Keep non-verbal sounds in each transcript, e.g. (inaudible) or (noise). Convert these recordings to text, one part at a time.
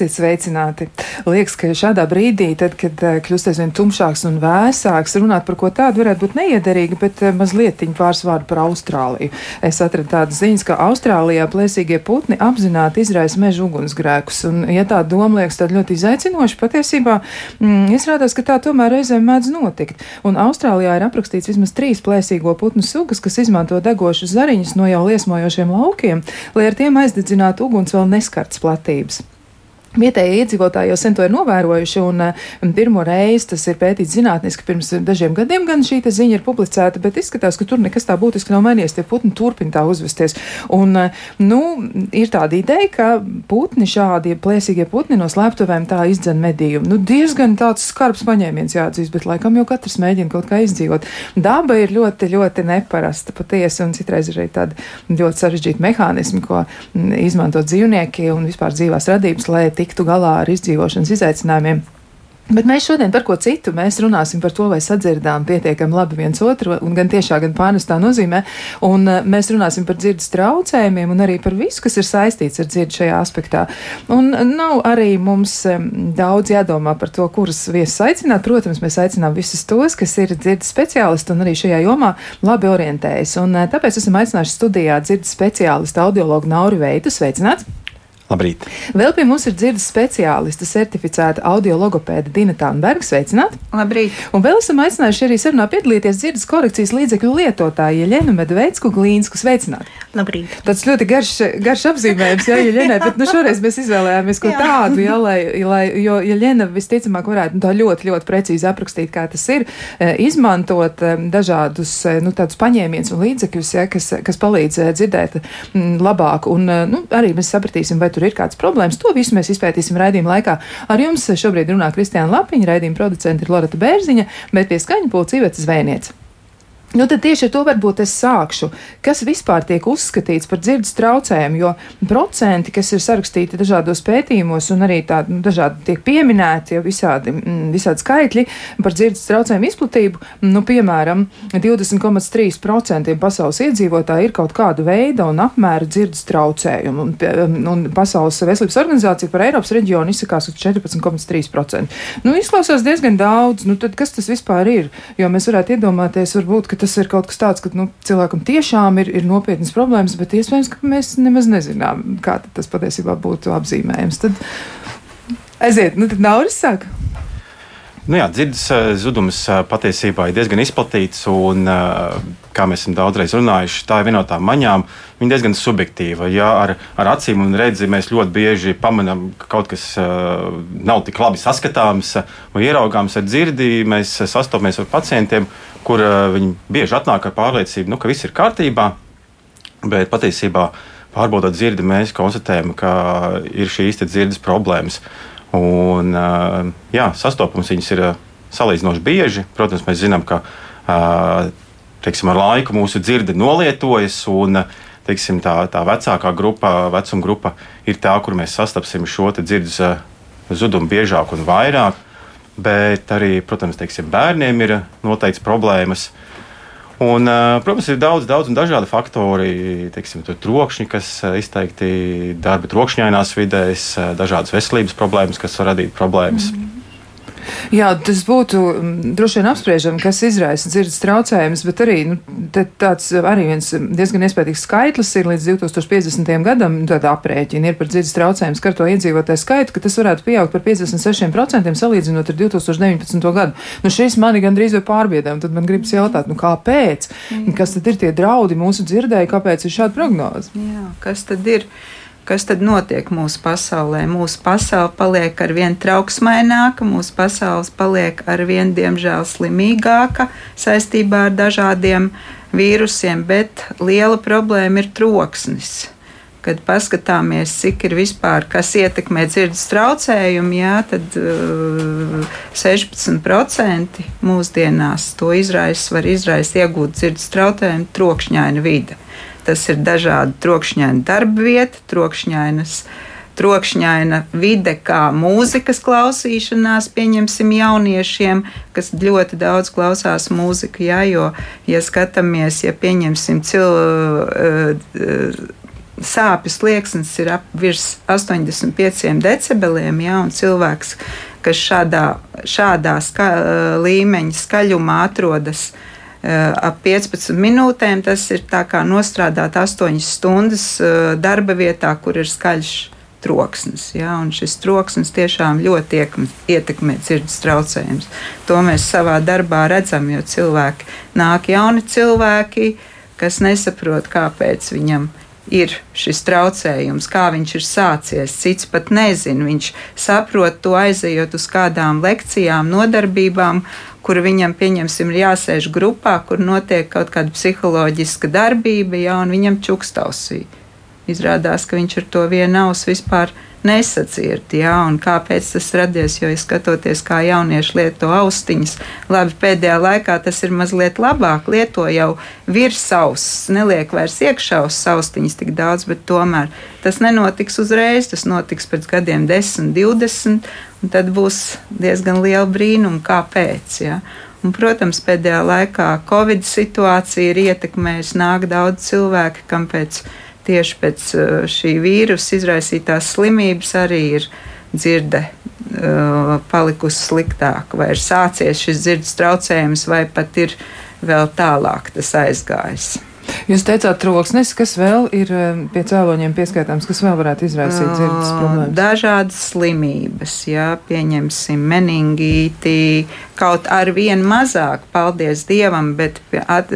Esiet sveicināti. Liekas, ka šādā brīdī, tad, kad eh, kļūst aizvien tumšāks un vēsāks, runāt par ko tādu varētu būt neiederīgi, bet eh, mazliet pāris vārdu par Austrāliju. Es atradu tādas ziņas, ka Austrālijā plēsīgie putni apzināti izraisa meža ugunsgrēkus. Un, ja tā doma liekas tad ļoti izaicinoša, patiesībā mm, izrādās, ka tā tomēr reizēm mēdz notikt. Un Austrālijā ir aprakstīts vismaz trīs plēsīgo putnu sugas, kas izmanto degošas zariņus no jau liesmojošiem laukiem, lai ar tiem aizdedzinātu uguns vēl neskarts platības. Vietējie iedzīvotāji jau sen to ir novērojuši, un, un pirmo reizi tas ir pētīts zinātniski pirms dažiem gadiem, gan šī ziņa ir publicēta, bet izskatās, ka tur nekas tā būtiski nav mainījies. Tie putni turpina tā uzvesties. Un, nu, ir tāda ideja, ka putni, šādi plēsīgie putni no slēptuvēm tā izdzen medījumu. Nu, diezgan tāds skarbs paņēmiens jāatzīst, bet laikam jau katrs mēģina kaut kā izdzīvot. Daba ir ļoti, ļoti neparasta patiesi, un citreiz ir arī tādi ļoti sarežģīti mehānismi, ko izmanto dzīvnieki un vispār dzīvās radības, lai tiktu galā ar izdzīvošanas izaicinājumiem. Bet mēs šodien par ko citu. Mēs runāsim par to, vai sadzirdām pietiekami labi viens otru, un gan tiešā, gan pārnestā nozīmē. Un uh, mēs runāsim par dzirdes traucējumiem un arī par visu, kas ir saistīts ar dzirdi šajā aspektā. Un nav arī mums um, daudz jādomā par to, kurus viesus aicināt. Protams, mēs aicinām visus tos, kas ir dzirdes speciālisti un arī šajā jomā labi orientējas. Un uh, tāpēc esam aicinājuši studijā dzirdes speciālistu audiologu Nauri Veitu. Sveicināts! Labrīt! Vēl pie mums ir dzirdes speciāliste, certificēta audiologopēda Dina Tānberga. Sveicināti! Labrīt! Un vēl esam aicinājuši arī sarunā piedalīties dzirdes korekcijas līdzekļu lietotāju Jeļenu Medveidsku Glīnsku. Sveicināti! Labrīt! Tas ļoti garš, garš apzīmējums, jā, Jeļenai, bet nu šoreiz mēs izvēlējāmies ko tādu, jā, lai, lai, jo Jeļena visticamāk varētu nu, tā ļoti, ļoti precīzi aprakstīt, kā tas ir, e, izmantot e, dažādus, e, nu, tādus paņēmienus un līdzekļus, jā, kas, kas palīdz dzirdēt labāk. Un, nu, arī mēs sapratīsim, vai tur tur ir kādas problēmas. To visu mēs izpētīsim raidījuma laikā. Ar jums šobrīd runā Kristiāna Lapiņa, raidījuma producente ir Loreta Bērziņa, bet pie skaņa pulca Ivets Zvēniec. Nu, tad tieši ar to varbūt es sākšu. Kas vispār tiek uzskatīts par dzirdes traucējumu? Jo procenti, kas ir sarakstīti dažādos pētījumos, un arī tādi nu, dažādi tiek pieminēti, jau visādi, mm, visādi skaitļi par dzirdes traucējumu izplatību, nu, piemēram, 20,3% pasaules iedzīvotāji ir kaut kāda veida un apmēra dzirdes traucējumu. Un, un Pasaules veselības organizācija par Eiropas reģionu izsakās uz 14,3%. Nu, izklausās diezgan daudz. Nu, tad kas tas vispār ir? Jo mēs varētu iedomāties, varbūt, tas ir kaut kas tāds, ka nu, cilvēkam tiešām ir, ir nopietnas problēmas, bet iespējams, ka mēs nemaz nezinām, kā tas patiesībā būtu apzīmējams. Tad aiziet, nu tad Nauris saka. Nu jā, dzirdes eh, zudums eh, patiesībā ir diezgan izplatīts, un, eh, kā mēs esam daudzreiz runājuši, tā ir viena no tām maņām. Viņa diezgan subjektīva. Ja ar, ar acīm un redzi mēs ļoti bieži pamanām, ka kaut kas nav tik labi saskatāms vai ieraugāms ar dzirdi, mēs sastopamies ar pacientiem, kur viņi bieži atnāk ar pārliecību, nu, ka viss ir kārtībā, bet patiesībā pārbaudot dzirdi, mēs konstatējam, ka ir šīs dzirdes problēmas. Un, jā, sastopums viņas ir salīdzinoši bieži. Protams, mēs zinām, ka teiksim, ar laiku mūsu dzirde nolietojas. Un, teiksim, tā, tā vecākā grupa, vecuma grupa ir tā, kur mēs sastapsim šo dzirdes zudumu biežāk un vairāk. Bet arī, protams, teiksim, bērniem ir noteikts problēmas. Un, protams, ir daudz, daudz un dažādi faktori, teiksim, trokšņi, kas izteikti darba trokšņainās vidēs, dažādas veselības problēmas, kas var radīt problēmas. Mm -hmm. Jā, tas būtu mm, droši vien apspriežami, kas izraisa dzirdes traucējumus, bet arī nu, tāds arī viens diezgan iespējams skaitlis ir līdz 2050. gadam, nu, tāda aprēķina ir par dzirdes traucējumu skarto iedzīvotāju skaitu, ka tas varētu pieaugt par 56% salīdzinot ar 2019. gadu. Nu, šis mani gandrīz vai pārbiedē, un tad man gribas jautāt, nu kāpēc? Mm. Kas tad ir tie draudi mūsu dzirdēji, kāpēc ir šāda prognoze? Jā, kas tad ir? Kas tad notiek mūsu pasaulē. Mūsu pasaule paliek ar vien trauksmaināka, mūsu pasaule paliek ar vien, diemžēl, slimīgāka saistībā ar dažādiem vīrusiem, bet liela problēma ir troksnis. Kad paskatāmies, cik ir vispār, kas ietekmē dzirdes traucējumu, jā, tad uh, 16% mūsdienās to izraisa, var izraisīt iegūt dzirdes traucējumu trokšņaina vide. Tas ir dažādi trokšņaini darba vieta, trokšņainas. Trokšņaina vide, kā mūzikas klausīšanās, pieņemsim, jauniešiem, kas ļoti daudz klausās mūziku. Jā, jo, ja skatāmies, ja pieņemsim cilvēku sāpju slieksnis ir ap virs 85 decibeliem, ja, un cilvēks, kas šādā, šādā ska, līmeņa skaļumā atrodas ap 15 minūtēm, tas ir tā kā nostrādāt 8 stundas darba vietā, kur ir skaļš troksnis. Ja, šis troksnis tiešām ļoti ietekmē dzirdes traucējumus. To mēs savā darbā redzam, jo cilvēki nāk jauni cilvēki, kas nesaprot, kāpēc viņam ir šis traucējums, kā viņš ir sācies. Cits pat nezina. Viņš saprot to aizejot uz kādām lekcijām, nodarbībām, kur viņam, pieņemsim, ir jāsēž grupā, kur notiek kaut kāda psiholoģiska darbība, ja, un viņam čukstausī. Izrādās, ka viņš ar to vienu ausu vispār nesacirti. Ja, kāpēc tas radies? Jo, ja skatoties, kā jaunieši lieto austiņas, labi, pēdējā laikā tas ir mazliet labāk. Lieto jau virs auss, neliek vairs iekšā uz austiņas tik daudz, bet tomēr tas nenotiks uzreiz. Tas notiks pēc gadiem, 10, 20, un tad būs diezgan liela brīnuma, kāpēc. Ja. Un, protams, pēdējā laikā Covid situācija ir ietekmējusi, nāk daudz cilvēku, kam pēc tam tieši pēc uh, šī vīrusa izraisītās slimības arī ir dzirde uh, palikusi sliktāka, vai ir sācies šis dzirdes traucējums, vai pat ir vēl tālāk tas aizgājis. Jūs teicāt, troksnis, kas vēl ir um, pie cēloņiem pieskaitāms, kas vēl varētu izraisīt dzirdes problēmas? Dažādas slimības, jā, pieņemsim meningīti, kaut ar vien mazāk, paldies Dievam, bet at,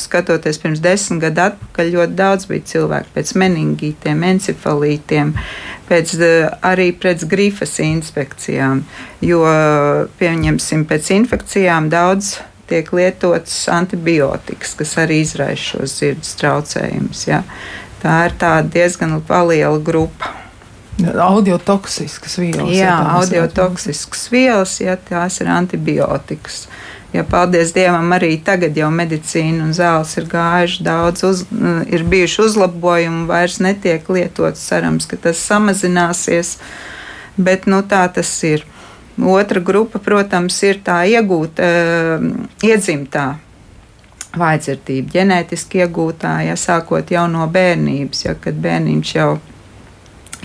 skatoties pirms desmit gadu atpakaļ, ļoti daudz bija cilvēku pēc meningītiem, encefalītiem, pēc, arī pēc grifas inspekcijām, jo, pieņemsim, pēc infekcijām daudz tiek lietots antibiotikas, kas arī izraisa šos sirds traucējumus. Ja. Tā ir diezgan liela grupa. Audiotoksiskas vielas. Jā, audiotoksiskas vielas, ja tās ir antibiotikas. Ja, paldies Dievam, arī tagad jau medicīna un zāles ir gājuši daudz, uz, ir bijuši uzlabojumi, vairs netiek lietots. Cerams, ka tas samazināsies, bet nu, tā tas ir. Otra grupa, protams, ir tā iegūta, ehm, iedzimtā vājdzirdība, ģenētiski iegūtā, ja sākot jau no bērnības, ja kad bērniņš jau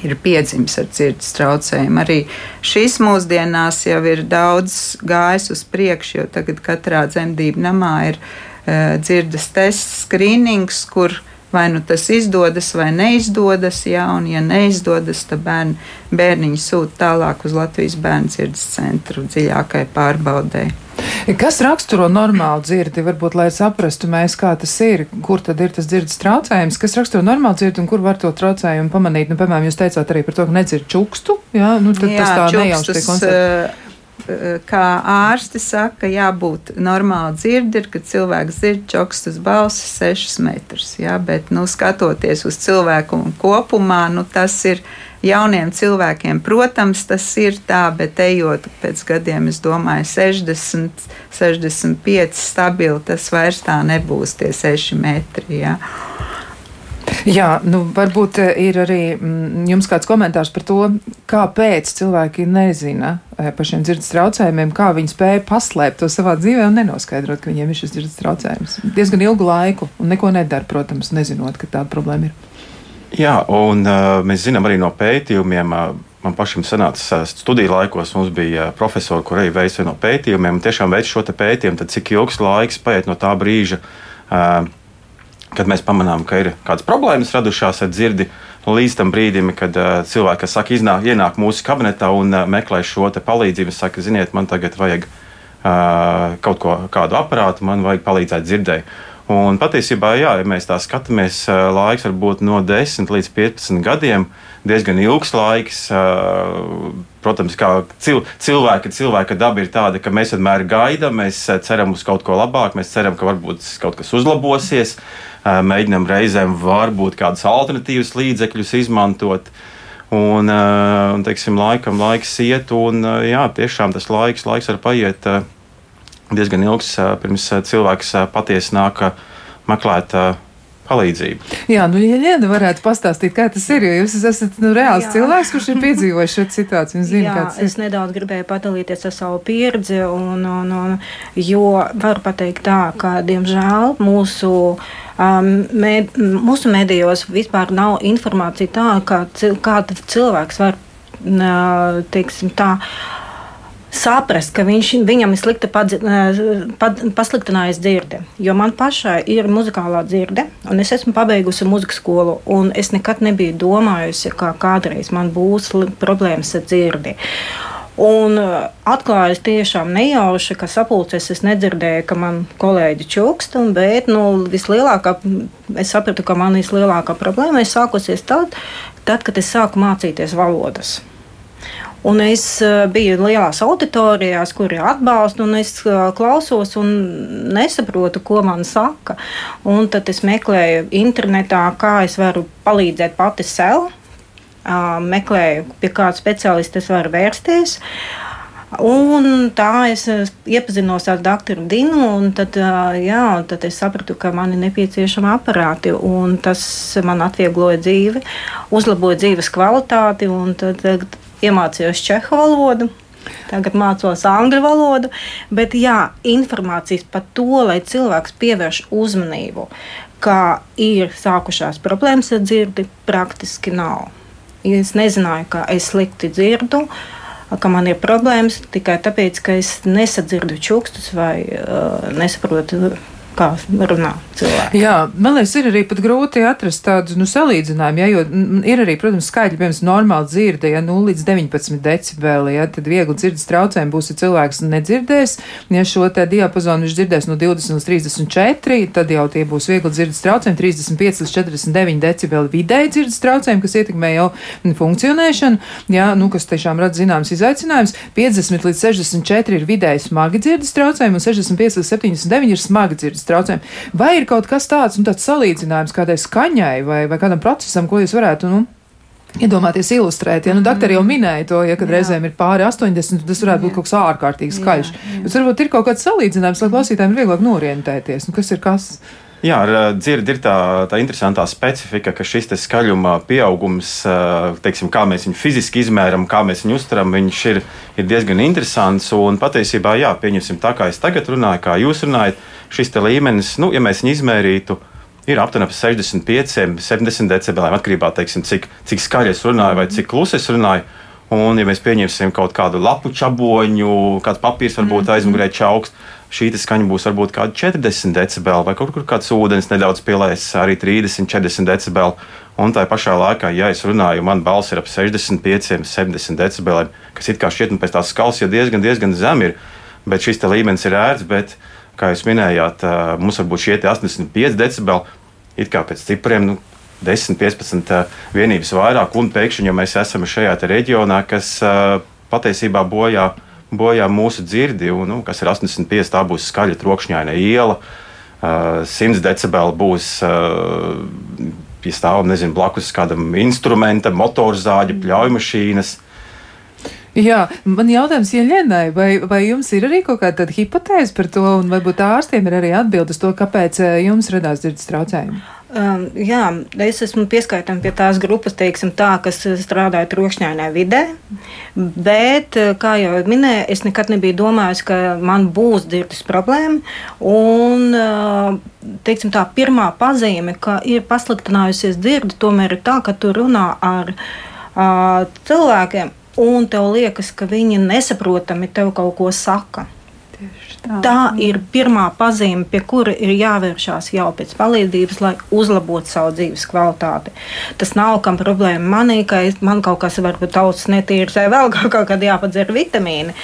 ir piedzimis ar dzirdes traucējumu. Arī šis mūsdienās jau ir daudz gājis uz priekšu, jo tagad katrā dzemdību namā ir uh, dzirdes tests, skrīnings, kur vai nu tas izdodas vai neizdodas, jā, un ja neizdodas, tad bērni, bērniņi sūta tālāk uz Latvijas bērnu dzirdes centru dziļākai pārbaudēji. Kas raksturo normālu dzirdi? Varbūt, lai saprastu mēs, kā tas ir, kur tad ir tas dzirdes traucējums, kas raksturo normālu dzirdi un kur var to traucējumu pamanīt. Nu, piemēram, jūs teicāt arī par to, ka nedzird čukstu, jā, nu tad jā, tas tā nejauši tiek konstatēts kā ārsti saka, jābūt normāli dzirdi, kad cilvēks dzird čokstas balsis 6 metrus. Ja? Bet, nu, skatoties uz cilvēku kopumā, nu, tas ir jauniem cilvēkiem, protams, tas ir tā, bet ejot pēc gadiem, es domāju, 60, 65 stabili, tas vairs tā nebūs tie 6 metri. Ja? Jā, nu, varbūt eh, ir arī mm, jums kāds komentārs par to, kāpēc cilvēki nezina eh, par šiem dzirdes traucējumiem, kā viņi spēja paslēpt to savā dzīvē un nenoskaidrot, ka viņiem ir šis dzirdes traucējums. Diezgan ilgu laiku un neko nedara, protams, nezinot, ka tāda problēma ir. Jā, un uh, mēs zinām arī no pētījumiem. Uh, Man pašam sanāca studiju laikos, mums bija profesori, kur arī veica no pētījumiem. Tiešām veic šo pētījumu, tad cik ilgs laiks paiet no tā brīža, uh, kad mēs pamanām, ka ir kādas problēmas radušās ar dzirdi, līdz tam brīdim, kad uh, cilvēki, kas saka, iznāk, ienāk mūsu kabinetā un uh, meklē šo palīdzību, saka, ziniet, man tagad vajag uh, kaut ko, kādu aparātu, man vajag palīdzēt dzirdēt. Un patiesībā, jā, ja mēs tā skatāmies, uh, laiks var būt no 10 līdz 15 gadiem. Diezgan ilgs laiks. Uh, protams, kā cil, cilvēka, cilvēka daba ir tāda, ka mēs vienmēr gaidām, mēs ceram uz kaut ko labāku, mēs ceram, ka varbūt kaut kas uzlabosies. Uh, mēģinam reizēm varbūt kādus alternatīvus līdzekļus izmantot. Un, un teiksim, laikam laiks iet, un jā, tiešām tas laiks, laiks var paiet diezgan ilgs, pirms cilvēks patiesi nāk meklēt palīdzību. Jā, nu, ja Liena varētu pastāstīt, kā tas ir, jo jūs esat nu, reāls Jā. cilvēks, kurš ir piedzīvojis šo situāciju un zina, kāds ir. Es nedaudz gribēju padalīties ar savu pieredzi, un, un, un, jo varu pateikt tā, ka, diemžēl, mūsu um, med, mūsu medijos vispār nav informācija tā, kā, kā cilvēks var, teiksim tā, saprast, ka viņš, viņam ir slikta padzi, pad, pasliktinājusi dzirde. Jo man pašai ir muzikālā dzirde, un es esmu pabeigusi muzikas skolu. Es nekad nebiju domājusi, ka kādreiz man būs problēmas ar dzirdi. Un atklājās tiešām nejauši, ka sapulcēs es nedzirdēju, ka man kolēģi čukst, bet nu, vislielākā, es sapratu, ka man vislielākā problēma ir sākusies tad, tad, kad es sāku mācīties valodas. Un es eh, biju lielās auditorijās, kur ir atbalsts, un es eh, klausos un nesaprotu, ko man saka. Un tad es meklēju internetā, kā es varu palīdzēt pati sev. Meklēju, pie kāda speciālista es varu vērsties. Un tā es eh, iepazinos ar doktoru Dinu, un tad, jā, tad es sapratu, ka man ir nepieciešama aparāti. Tas man atviegloja dzīvi, uzlaboja dzīves kvalitāti. Tad, iemācījos čehu valodu. Tagad mācos angļu valodu, bet jā, informācijas par to, lai cilvēks pievērš uzmanību, ka ir sākušās problēmas ar dzirdi, praktiski nav. Es nezināju, ka es slikti dzirdu, ka man ir problēmas tikai tāpēc, ka es nesadzirdu čukstus vai uh, nesaprotu kā runā cilvēki. Jā, man liekas, ir arī grūti atrast tādu nu, salīdzinājumu, ja, jo ir arī, protams, skaļi, piemēram, normāli dzirde, ja 0 līdz 19 decibeli, ja, tad viegli dzirdes traucējumi būs, ja cilvēks nedzirdēs, ja šo te diapazonu viņš dzirdēs no 20 līdz 34, tad jau tie būs viegli dzirdes traucējumi, 35 līdz 49 decibeli vidēji dzirdes traucējumi, kas ietekmē jau funkcionēšanu, ja, nu, kas tiešām rada zināms izaicinājums, 50 līdz 64 ir vidēji smagi dzirdes traucējumi un 65 līdz 79 ir smagi dzirdes dzirdes traucējumi. Vai ir kaut kas tāds, nu, tāds salīdzinājums kādai skaņai vai, vai kādam procesam, ko jūs varētu, nu, Iedomājieties, ilustrēt, ja nu, doktori jau minēja to, ja kad jā. reizēm ir pāri 80, tas varētu jā. būt kaut kas ārkārtīgi skaļš. Bet varbūt ir kaut kāds salīdzinājums, lai klausītājiem ir vieglāk norientēties. Nu, kas ir kas? Jā, ar dzirdi ir tā, tā interesantā specifika, ka šis skaļuma pieaugums, teiksim, kā mēs viņu fiziski izmēram, kā mēs viņu uztveram, viņš ir, ir diezgan interesants. Un patiesībā, jā, pieņemsim tā, kā es tagad runāju, kā jūs runājat šis līmenis, nu, ja mēs viņu izmērītu, ir aptuveni 65, 70 decibeliem, atkarībā no tā, cik, cik skaļi es runāju vai cik klusi es runāju. Un, ja mēs pieņemsim kaut kādu lapu čaboņu, kāds papīrs varbūt -hmm. aizmugurē čauks, šī skaņa būs varbūt kāda 40 decibeli, vai kaut kur kāds ūdens nedaudz pielēs, arī 30, 40 decibeli. Un tā pašā laikā, ja es runāju, man balss ir ap 65, 70 decibeliem, kas it kā šķiet, nu, pēc tās skalas jau diezgan, diezgan zem ir, bet šis līmenis ir ērts. Bet, kā jūs minējāt, mums var būt šie 85 decibeli, it kā pēc cipriem. Nu, 10, 15 vienības vairāk, un pēkšņi, ja mēs esam šajā reģionā, kas patiesībā bojā, bojā mūsu dzirdi, un, nu, kas ir 85, tā būs skaļa trokšņaina iela, 100 decibeli būs. Ja stāv nezinu, blakus kādam instrumentam, motorzāģa, pļaujmašīnas, Jā, man jautājums Ieļenai, vai, vai jums ir arī kaut kāda hipotēze par to, un varbūt ārstiem ir arī atbildes to, kāpēc eh, jums radās dzirdes traucējumi? Um, jā, es esmu pieskaitām pie tās grupas, teiksim, tā, kas strādāja trokšņainā vidē. Bet, eh, kā jau minēju, es nekad nebiju domājis, ka man būs dzirdes problēma. Un, eh, teiksim, tā pirmā pazīme, ka ir pasliktinājusies dzirde, tomēr ir tā, ka tu runā ar uh, cilvēkiem un tev liekas, ka viņi nesaprotami tev kaut ko saka. Tā, tā ir pirmā pazīme, pie kura ir jāvēršās jau pēc palīdzības, lai uzlabotu savu dzīves kvalitāti. Tas nav kam problēma manī, ka es, man kaut kas varbūt tauts netīrs vai vēl kaut kādā jāpadzer vitamīni,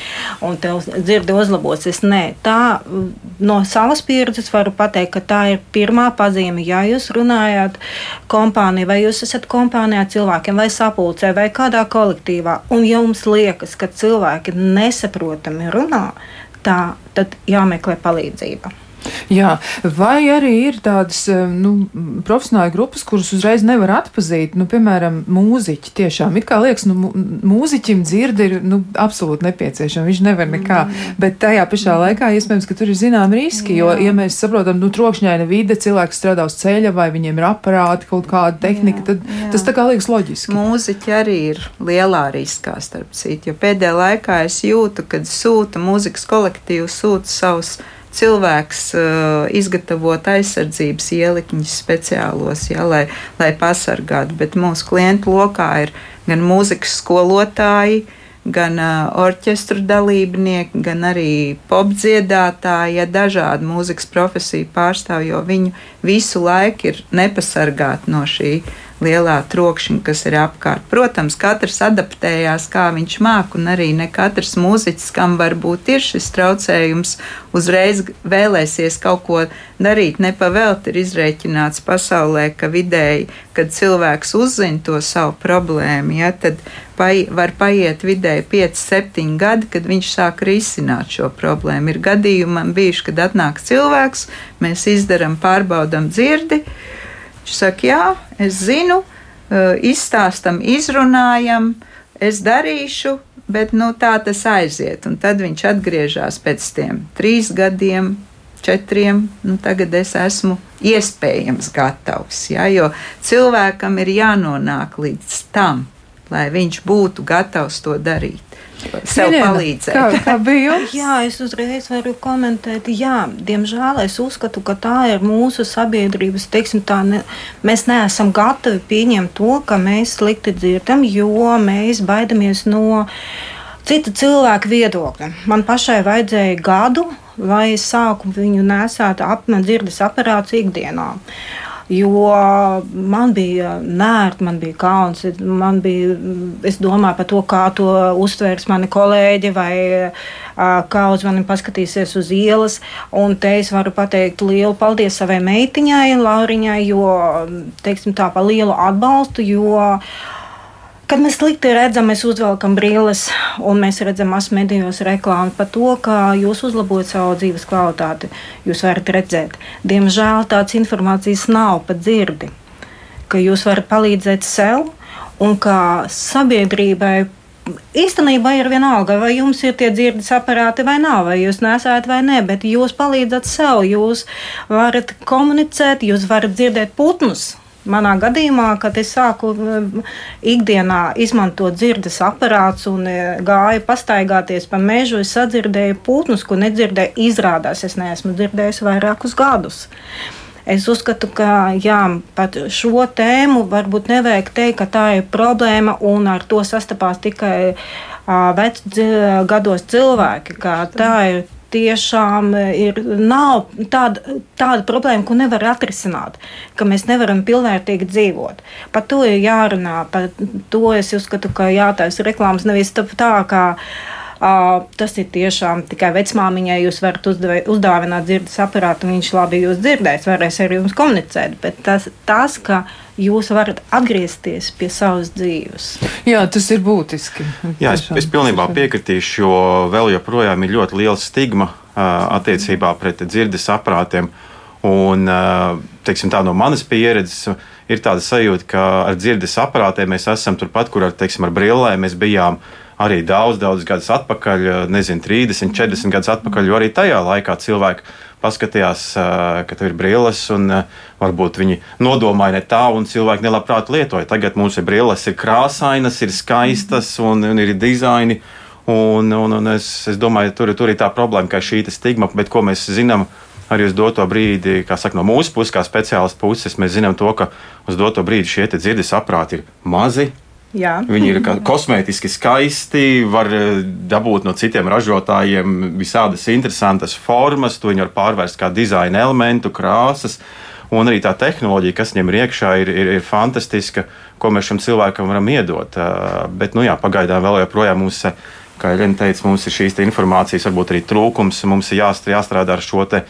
un tev dzirdi uzlabos. Es nē, tā no savas pieredzes varu pateikt, ka tā ir pirmā pazīme. Ja jūs runājat kompānijā, vai jūs esat kompānijā cilvēkiem, vai sapulcē, vai kādā kolektīvā, un jums liekas, ka cilvēki nesaprotami runā, tā tad jāmeklē palīdzība. Jā, vai arī ir tādas nu, profesionāla grupas, kuras uzreiz nevar atpazīt, nu, piemēram, mūziķi tiešām. It kā liekas, nu, mūziķim dzirdi ir nu, absolūti nepieciešama, viņš nevar nekā, mm. bet tajā pašā laikā iespējams, ka tur ir zinām riski, jo, ja mēs saprotam, nu, trokšņaina vide, cilvēks strādā uz ceļa vai viņiem ir aparāti, kaut kāda tehnika, jā, tad jā. tas tā kā liekas loģiski. Mūziķi arī ir lielā riskā, starp citu, jo pēdējā laikā es jūtu, kad sūta mūzikas kolektīvs, sūta savus cilvēks uh, izgatavot aizsardzības ielikņus speciālos, ja, lai, lai pasargātu. Bet mūsu klientu lokā ir gan mūzikas skolotāji, gan uh, orķestru dalībnieki, gan arī popdziedātāji, ja dažādi mūzikas profesiju pārstāvji, jo viņu visu laiku ir nepasargāti no šī lielā trokšņa, kas ir apkārt. Protams, katrs adaptējās, kā viņš māk, un arī ne katrs mūziķis, kam varbūt ir šis traucējums, uzreiz vēlēsies kaut ko darīt. Nepavēlti ir izreikināts pasaulē, ka vidēji, kad cilvēks uzzina to savu problēmu, ja, tad pai, var paiet vidēji 5, 7 gadi, kad viņš sāk risināt šo problēmu. Ir gadījumi bijuši, kad atnāk cilvēks, mēs izdarām, pārbaudām dzirdi Viņš saka, jā, es zinu, eh, izstāstam, izrunājam, es darīšu, bet nu, tā tas aiziet. Un tad viņš atgriežas pēc tiem trīs gadiem, četriem. Nu, tagad es esmu iespējams gatavs. Ja, jo cilvēkam ir jānonāk līdz tam, lai viņš būtu gatavs to darīt sev Jelena, palīdzēt. Kā, kā bija jums? (laughs) Jā, es uzreiz varu komentēt. Jā, diemžēl es uzskatu, ka tā ir mūsu sabiedrības, teiksim, tā ne, mēs neesam gatavi pieņemt to, ka mēs slikti dzirdam, jo mēs baidamies no cita cilvēka viedokļa. Man pašai vajadzēja gadu, lai es sāku viņu nesāt apmēram dzirdes aparāts ikdienā. Jo man bija nērti, man bija kauns, man bija, es domāju par to, kā to uztvērs mani kolēģi vai kā uz mani paskatīsies uz ielas. Un te es varu pateikt lielu paldies savai meitiņai, Lauriņai, jo, teiksim tā, par lielu atbalstu, jo Kad mēs slikti redzam, mēs uzvelkam brilles un mēs redzam masmedijos reklāmu par to, kā jūs uzlabojat savu dzīves kvalitāti. Jūs varat redzēt, diemžēl tādas informācijas nav pat dzirdi, ka jūs varat palīdzēt sev un kā sabiedrībai Īstenībā ir vienalga, vai jums ir tie dzirdes aparāti vai nav, vai jūs nesat vai nē, bet jūs palīdzat sev. Jūs varat komunicēt, jūs varat dzirdēt putnus. Manā gadījumā, kad es sāku um, ikdienā izmantot dzirdes aparātus un uh, gāju pastaigāties pa mežu, es sadzirdēju putnus, ko nedzirdēju. Izrādās, es neesmu dzirdējis vairākus gadus. Es uzskatu, ka jā, pat šo tēmu varbūt nevajag teikt, ka tā ir problēma un ar to sastapās tikai uh, vecos gados cilvēki. Tā ir tiešām e, ir, nav tāda, tāda problēma, ko nevar atrisināt, ka mēs nevaram pilnvērtīgi dzīvot. Par to ir jārunā, par to es uzskatu, ka jātaisa reklāmas nevis tā, kā. Uh, tas ir tiešām tikai vecmāmiņai. Jūs varat uzdāvināt dzirdes aparātu, viņš labi jūs dzirdēs, varēs ar jums komunicēt. Bet tas, tas ka jūs varat atgriezties pie savas dzīves. Jā, tas ir būtiski. Jā, es, es pilnībā piekritīšu, jo vēl joprojām ir ļoti liela stigma attiecībā pret dzirdes aparātiem. Un, teiksim, tā no manas pieredzes ir tāda sajūta, ka ar dzirdes aparātiem mēs esam turpat, kur ar, teiksim, ar brillēm mēs bijām arī daudz, daudz gadus atpakaļ, nezinu, 30, 40 gadus atpakaļ, jo arī tajā laikā cilvēki paskatījās, ka tur ir brilles, un varbūt viņi nodomāja ne tā, un cilvēki nelabprāt lietoja. Tagad mums ir brilles, ir krāsainas, ir skaistas, un, un ir dizaini. Un, un, un es, es domāju, tur, tur ir tā problēma, ka šī stigma, bet ko mēs zinām arī uz doto brīdi, kā saka, no mūsu puses, kā speciālistu puses, mēs zinām to, ka uz doto brīdi šie dzirdes aprāti ir mazi, Jā. Viņi ir kosmētiski skaisti, var eh, dabūt no citiem ražotājiem visādas interesantas formas, to viņi var pārvērst kā dizaina elementu, krāsas. Un arī tā tehnoloģija, kas viņam ir iekšā, ir, ir, ir fantastiska, ko mēs šim cilvēkam varam iedot. Uh, bet, nu jā, pagaidām vēl joprojām mums, kā Elena teica, mums ir šīs informācijas, varbūt arī trūkums. Mums ir jāstrādā ar šo, te,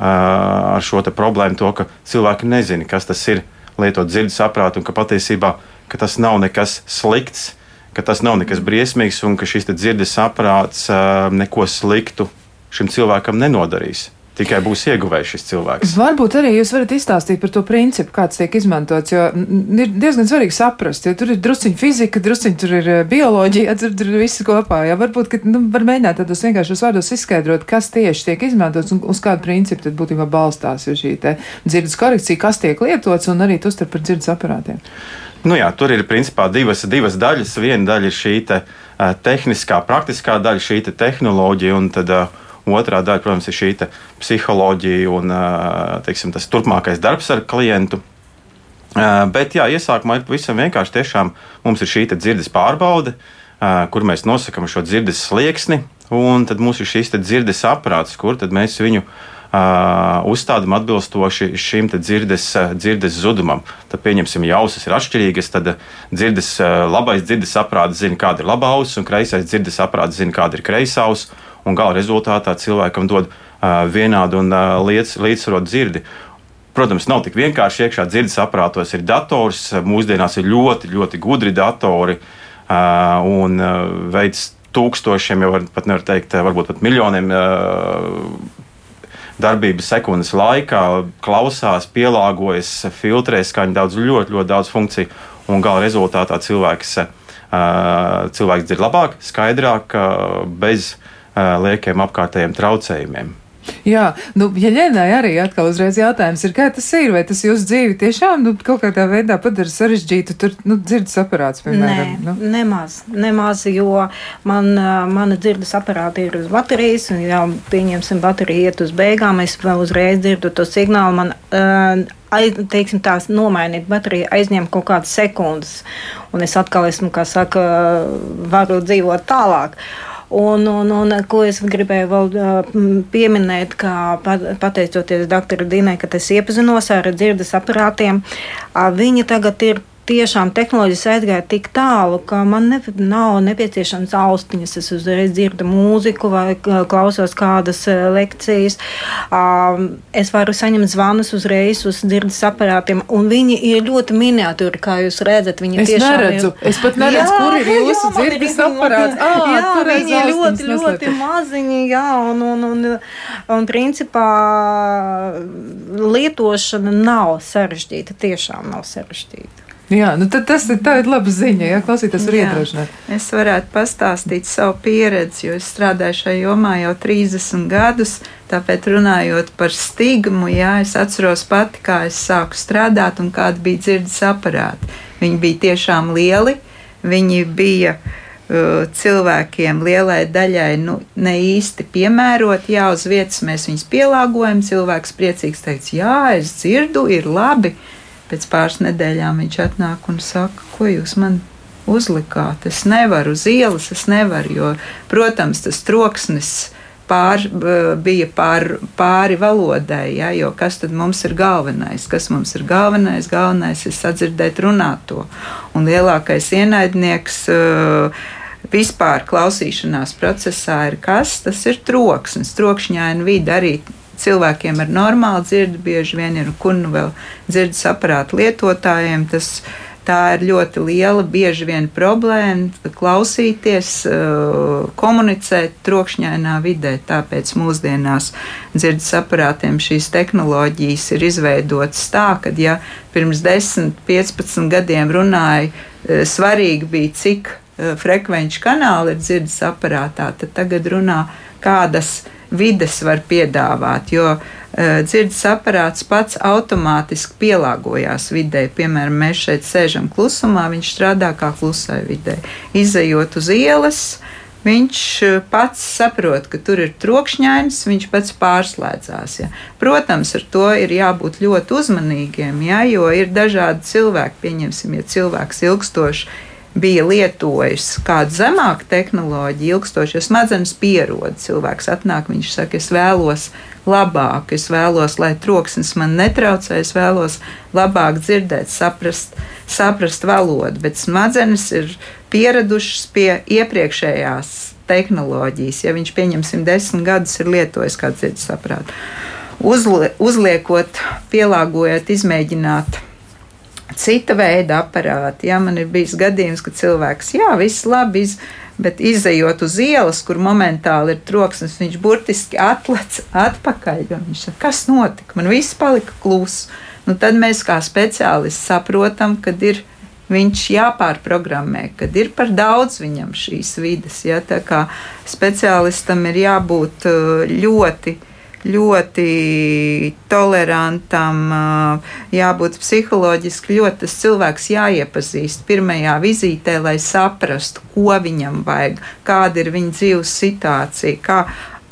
ar šo problēmu, to, ka cilvēki nezina, kas tas ir lietot dzirdes aprātu un ka patiesībā ka tas nav nekas slikts, ka tas nav nekas briesmīgs un ka šis dzirdes aparāts neko sliktu šim cilvēkam nenodarīs. tikai būs ieguvējis šis cilvēks. Varbūt arī jūs varat izstāstīt par to principu, kāds tiek izmantots, jo ir diezgan svarīgi saprast, jo tur ir drusciņa fizika, drusciņa tur ir bioloģija, tur, tur viss kopā. Jā, varbūt, ka nu, var mēģināt tādos vienkāršos vārdos izskaidrot, kas tieši tiek izmantots un uz kādu principu tad būtībā balstās šī dzirdes korekcija, kas tiek lietots un arī tos par dzirdes aparātiem. Nu jā, tur ir principā divas, divas daļas. Viena daļa ir šī te, uh, tehniskā, praktiskā daļa, šī te tehnoloģija, un tad uh, Otrā daļa, protams, ir šī psiholoģija un teiksim, tas turpmākais darbs ar klientu. Bet jā, iesākumā ir pavisam vienkārši. Tiešām mums ir šī dzirdes pārbaude, kur mēs nosakām šo dzirdes slieksni, un tad mums ir šīs dzirdes aprāts, kur mēs viņu Uh, uzstādām atbilstoši šim dzirdes, dzirdes zudumam. Tad, pieņemsim, ja ausis ir atšķirīgas, tad dzirdes, labais dzirdes aprāts zina, kāda ir labā auss, un kreisais dzirdes aprāts zina, kāda ir kreisā auss gala rezultātā cilvēkam dod vienādu un līdz, līdzsvarotu dzirdi. Protams, nav tik vienkārši iekšā dzirdes aparātos ir dators. Mūsdienās ir ļoti, ļoti gudri datori un veids tūkstošiem, jau var, pat nevar teikt, varbūt pat miljoniem darbības sekundes laikā, klausās, pielāgojas, filtrē skaņu daudz, ļoti, ļoti daudz funkciju, un gala rezultātā cilvēks, uh, cilvēks dzird labāk, skaidrāk, uh, bez liekiem apkārtējiem traucējumiem. Jā, nu, ja ģenai arī atkal uzreiz jautājums ir, kā tas ir, vai tas jūsu dzīvi tiešām nu, kaut kādā veidā padara sarežģītu, tur, nu, dzirdes aparāts, piemēram? Nē, nu? nemaz, nemaz, jo man, mana dzirdes aparāti ir uz baterijas, un, ja pieņemsim, baterija iet uz beigām, es vēl uzreiz dzirdu to signālu, man, uh, aiz, teiksim, tās nomainīt bateriju aizņem kaut kādas sekundes, un es atkal esmu, kā saka, varu dzīvot tālāk. Uh, Un, un, un ko es gribēju vēl pieminēt, ka pateicoties doktora Dīnai, ka es iepazinos ar dzirdes aparātiem, viņi tagad ir tiešām tehnoloģijas aizgāja tik tālu, ka man ne, nav nepieciešams austiņas. Es uzreiz dzirdu mūziku vai klausos kādas e, lekcijas. Es varu saņemt zvanus uzreiz uz dzirdes aparātiem, un viņi ir ļoti miniatūri, kā jūs redzat. Viņi es neredzu, ir... es pat neredzu, jā, kur ir jūsu jā, dzirdes aparāts. Ah, jā, viņi ir ļoti, ļoti maziņi, jā, un, un, un, un principā lietošana nav sarežģīta, tiešām nav sarežģīta. Jā, nu tas ir tā ir laba ziņa, ja klausītājs var iedrošināt. Es varētu pastāstīt savu pieredzi, jo es strādāju šajā jomā jau 30 gadus. Tāpēc runājot par stigmu, jā, es atceros pati, kā es sāku strādāt un kāda bija dzirdes aparāti. Viņi bija tiešām lieli, viņi bija uh, cilvēkiem lielai daļai nu, ne īsti piemēroti. Jā, uz vietas mēs viņus pielāgojam. Cilvēks priecīgs teiks, jā, es dzirdu, ir labi pēc pāris nedēļām viņš atnāk un saka, ko jūs man uzlikāt. Es nevaru uz ielas, es nevaru, jo, protams, tas troksnis pār, bija pār, pāri valodai, ja, jo kas tad mums ir galvenais? Kas mums ir galvenais? Galvenais ir sadzirdēt runāto. Un lielākais ienaidnieks. Uh, Vispār klausīšanās procesā ir kas? Tas ir troksnis, trokšņaina vide arī cilvēkiem ar normālu dzirdi, bieži vien ir kur nu vēl dzirdes aparātu lietotājiem. Tas, Tā ir ļoti liela, bieži vien problēma klausīties, eh, komunicēt trokšņainā vidē. Tāpēc mūsdienās dzirdes aparātiem šīs tehnoloģijas ir izveidotas tā, ka, ja pirms 10, 15 gadiem runāja, eh, svarīgi bija, cik eh, frekvenču kanāli ir dzirdes aparātā, tad tagad runā, kādas ir vides var piedāvāt, jo uh, dzirdes aparāts pats automātiski pielāgojās vidē. Piemēram, mēs šeit sēžam klusumā, viņš strādā kā klusai vidē. Izejot uz ielas, viņš e, pats saprot, ka tur ir trokšņains, viņš pats pārslēdzās. Ja. Protams, ar to ir jābūt ļoti uzmanīgiem, ja, jo ir dažādi cilvēki. Pieņemsim, ja cilvēks ilgstoši bija lietojis kādu zemāku tehnoloģiju, ilgstoši, jo smadzenes pierod. Cilvēks atnāk, viņš saka, es vēlos labāk, es vēlos, lai troksnis man netraucē, es vēlos labāk dzirdēt, saprast, saprast valodu, bet smadzenes ir pieradušas pie iepriekšējās tehnoloģijas. Ja viņš, pieņemsim, desmit gadus ir lietojis kādu dzirdes saprātu, Uzlie, uzliekot, pielāgojot, izmēģināt cita veida aparāti. Jā, man ir bijis gadījums, ka cilvēks, jā, viss labi, iz, Bet izējot uz ielas, kur momentāli ir troksnis, viņš burtiski atlec atpakaļ. Viņš saka, kas notika? Man viss palika kluss. Nu, tad mēs kā speciālisti saprotam, ka ir viņš jāpārprogrammē, kad ir par daudz viņam šīs vidas. Ja? Tā kā speciālistam ir jābūt uh, ļoti ļoti tolerantam, jābūt psiholoģiski ļoti tas cilvēks jāiepazīst pirmajā vizītē, lai saprastu, ko viņam vajag, kāda ir viņa dzīves situācija, kā,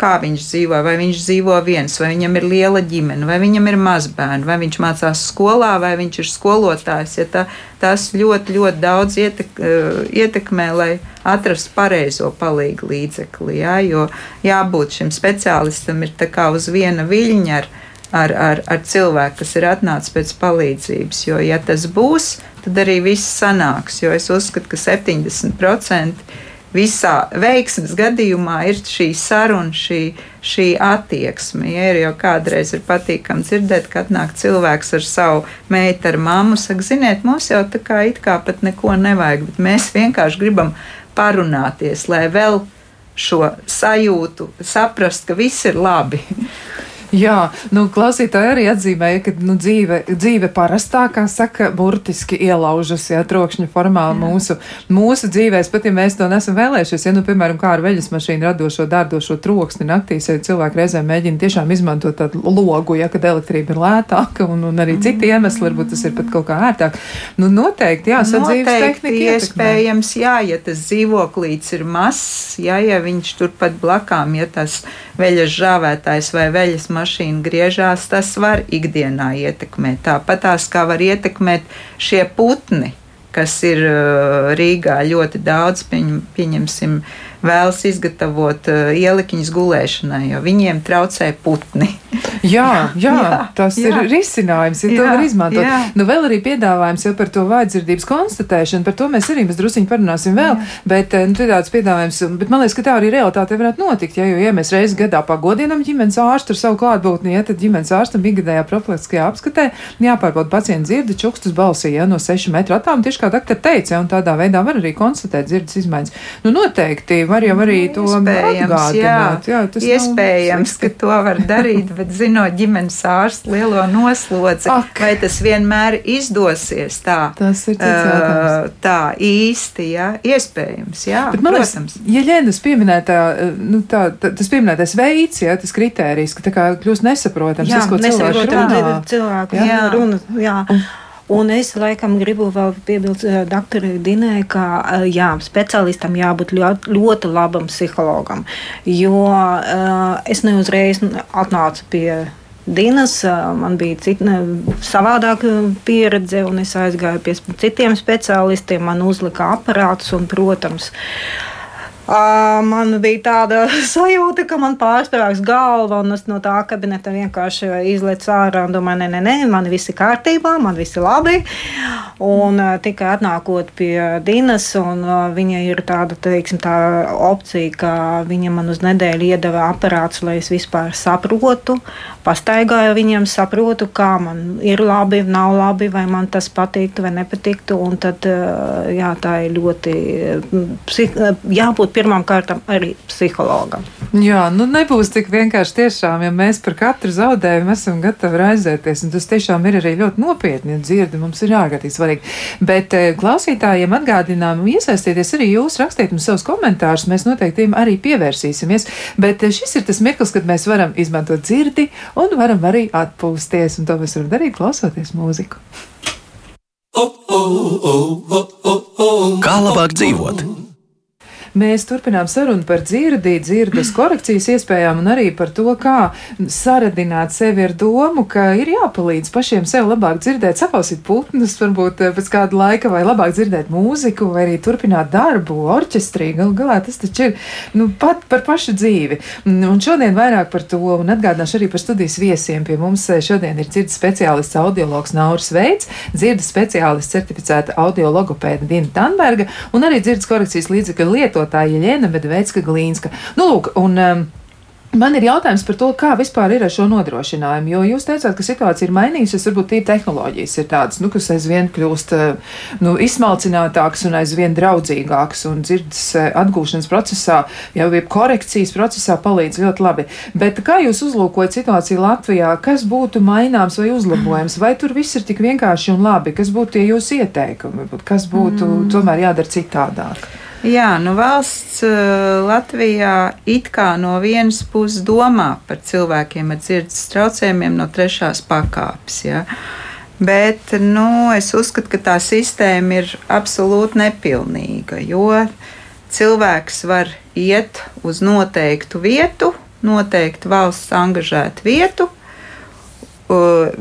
kā viņš dzīvo, vai viņš dzīvo viens, vai viņam ir liela ģimene, vai viņam ir mazbērni, vai viņš mācās skolā, vai viņš ir skolotājs. Ja tā, tas ļoti, ļoti daudz ietek, eh, ietekmē, lai atrastu pareizo palīgu līdzekli. Ja, jo jābūt šim speciālistam ir uz viena viļņa ar, ar, ar, ar cilvēku, kas ir atnācis pēc palīdzības. Jo, ja tas būs, tad arī viss sanāks. Jo es uzskatu, ka 70% visā veiksmes gadījumā ir šī saruna, šī, šī attieksme. Ja ir jau kādreiz ir patīkami dzirdēt, ka atnāk cilvēks ar savu meitu, ar mammu, saka, ziniet, mums jau tā kā it kā pat neko nevajag, bet mēs vienkārši gribam parunāties, lai vēl šo sajūtu saprast, ka viss ir labi. (laughs) Jā, nu, klausītāji arī atzīmēja, ka nu, dzīve, dzīve parastā, kā saka, burtiski ielaužas, ja trokšņa formā jā. mūsu, mūsu dzīvēs, pat ja mēs to nesam vēlējušies, ja, nu, piemēram, kā ar veļas mašīnu radošo, dārdošo troksni naktīs, ja cilvēki reizēm mēģina tiešām izmantot tādu logu, ja, kad elektrība ir lētāka un, un arī citi mm. iemesli, varbūt tas ir pat kaut kā ērtāk. Nu, noteikti, jā, sadzīves tehnika. Iespējams, jā, ja tas dzīvoklīts ir mazs, jā, ja viņš turpat blakām, ja tas veļas žāvētājs vai veļas mašīna, griežās, tas var ikdienā ietekmēt. Tāpat tās kā var ietekmēt šie putni, kas ir uh, Rīgā ļoti daudz, pieņem, pieņemsim, vēlas izgatavot uh, ielikiņas gulēšanai, jo viņiem traucē putni. Jā, jā, jā, tas jā. ir risinājums, ja jā, to var izmantot. Jā. Nu, vēl arī piedāvājums jau par to vājdzirdības konstatēšanu, par to mēs arī drusciņi parunāsim vēl, jā. bet nu, tāds piedāvājums, bet man liekas, ka tā arī realitāte varētu notikt, ja, jo, ja mēs reizes gadā pagodinam ģimenes ārstu ar savu klātbūtni, ja tad ģimenes ārstam ikgadējā profilaktiskajā apskatē jāpārbauda pacienta dzirdi čukstus balsī, ja no 6 metru attāluma, tieši kā doktor teica, ja, un tādā veidā var arī konstatēt dzirdes izmaiņas. Nu, noteikti var jau arī to iespējams, jā, jā, iespējams, ka to var darīt, (laughs) bet zinot ģimenes ārstu lielo noslodzi, Ak. vai tas vienmēr izdosies tā, tas ir uh, tā īsti, jā, iespējams, jā, bet, man protams. Liekas, ja Ļēnas pieminētā, nu, tā, tā, tas pieminētais veids, jā, tas kritērijs, ka tā kā kļūst nesaprotams, jā, tas, ko cilvēks runā. Cilvēku, jā, runa, jā. Un, Un es laikam gribu vēl piebilst uh, doktorai Dinai, ka uh, jā, speciālistam jābūt ļoti, ļoti labam psihologam, jo uh, es neuzreiz atnācu pie Dienas, man bija cita, savādāka pieredze, un es aizgāju pie citiem speciālistiem. Man uzlika aparātus, un, protams, uh, Man bija tāda (laughs) sajūta, ka man pārspēlēs galva, un es no tā kabineta vienkārši izlaicu ārā un domāju, nē, nē, nē, man viss ir kārtībā, man viss ir labi. Un tikai atnākot pie Dienas, un viņa ir tāda, teiksim, tā opcija, ka viņa man uz nedēļu iedeva aparātus, lai es vispār saprotu, pastaigāju viņiem, saprotu, kā man ir labi, nav labi, vai man tas patiktu vai nepatiktu. Un tad, jā, tā ir ļoti jābūt pirmām kārtām arī psihologam. Jā, nu nebūs tik vienkārši tiešām, ja mēs par katru zaudējumu esam gatavi raizēties, un tas tiešām ir arī ļoti nopietni, ja dzirdi mums ir ārkārtīgi svarīgi. Bet eh, klausītājiem atgādinām, iesaistieties arī jūs, rakstiet mums savus komentārus, mēs noteikti tiem arī pievērsīsimies. Bet eh, šis ir tas mirklis, kad mēs varam izmantot dzirdi un varam arī atpūsties, un to mēs varam darīt klausoties mūziku. Kā labāk dzīvot? Mēs turpinām sarunu par dzirdi, dzirdes (clears throat) korekcijas iespējām un arī par to, kā saradināt sevi ar domu, ka ir jāpalīdz pašiem sev labāk dzirdēt, saklausīt putnus, varbūt eh, pēc kāda laika, vai labāk dzirdēt mūziku, vai arī turpināt darbu orķestrī. Galu galā tas taču ir nu, pat par pašu dzīvi. Un šodien vairāk par to, un atgādināšu arī par studijas viesiem. Pie mums eh, šodien ir dzirdes speciālists audiologs Nauris Veids, dzirdes speciālists certificēta audiologopēda Dina Tanberga un arī dzirdes korekcijas līdzekļu lietotāja lietotāja Jēna Medvecka Glīnska. Nu, lūk, un, um, Man ir jautājums par to, kā vispār ir ar šo nodrošinājumu. Jo jūs teicāt, ka situācija ir mainījusies, varbūt ir tehnoloģijas ir tādas, nu, kas aizvien kļūst eh, nu, izsmalcinātākas un aizvien draudzīgākas, un dzirdes eh, atgūšanas procesā, jau korekcijas procesā palīdz ļoti labi. Bet kā jūs uzlūkojat situāciju Latvijā, kas būtu maināms vai uzlabojams, vai tur viss ir tik vienkārši un labi, kas būtu tie jūsu ieteikumi, kas būtu mm. tomēr jādara citādāk? Jā, nu valsts uh, Latvijā it kā no vienas puses domā par cilvēkiem ar dzirdes traucējumiem no trešās pakāpes. Ja? Bet nu, es uzskatu, ka tā sistēma ir absolūti nepilnīga, jo cilvēks var iet uz noteiktu vietu, noteiktu valsts angažētu vietu,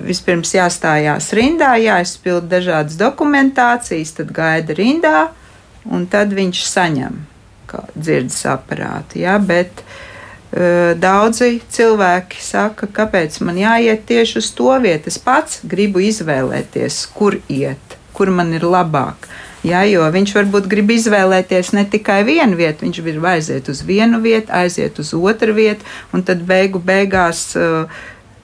vispirms jāstājās rindā, jāizpild dažādas dokumentācijas, tad gaida rindā, un tad viņš saņem dzirdes aparātu. Ja? Bet uh, daudzi cilvēki saka, kāpēc man jāiet tieši uz to vietu. Es pats gribu izvēlēties, kur iet, kur man ir labāk. Ja, jo viņš varbūt grib izvēlēties ne tikai vienu vietu, viņš grib aiziet uz vienu vietu, aiziet uz otru vietu, un tad beigu beigās uh,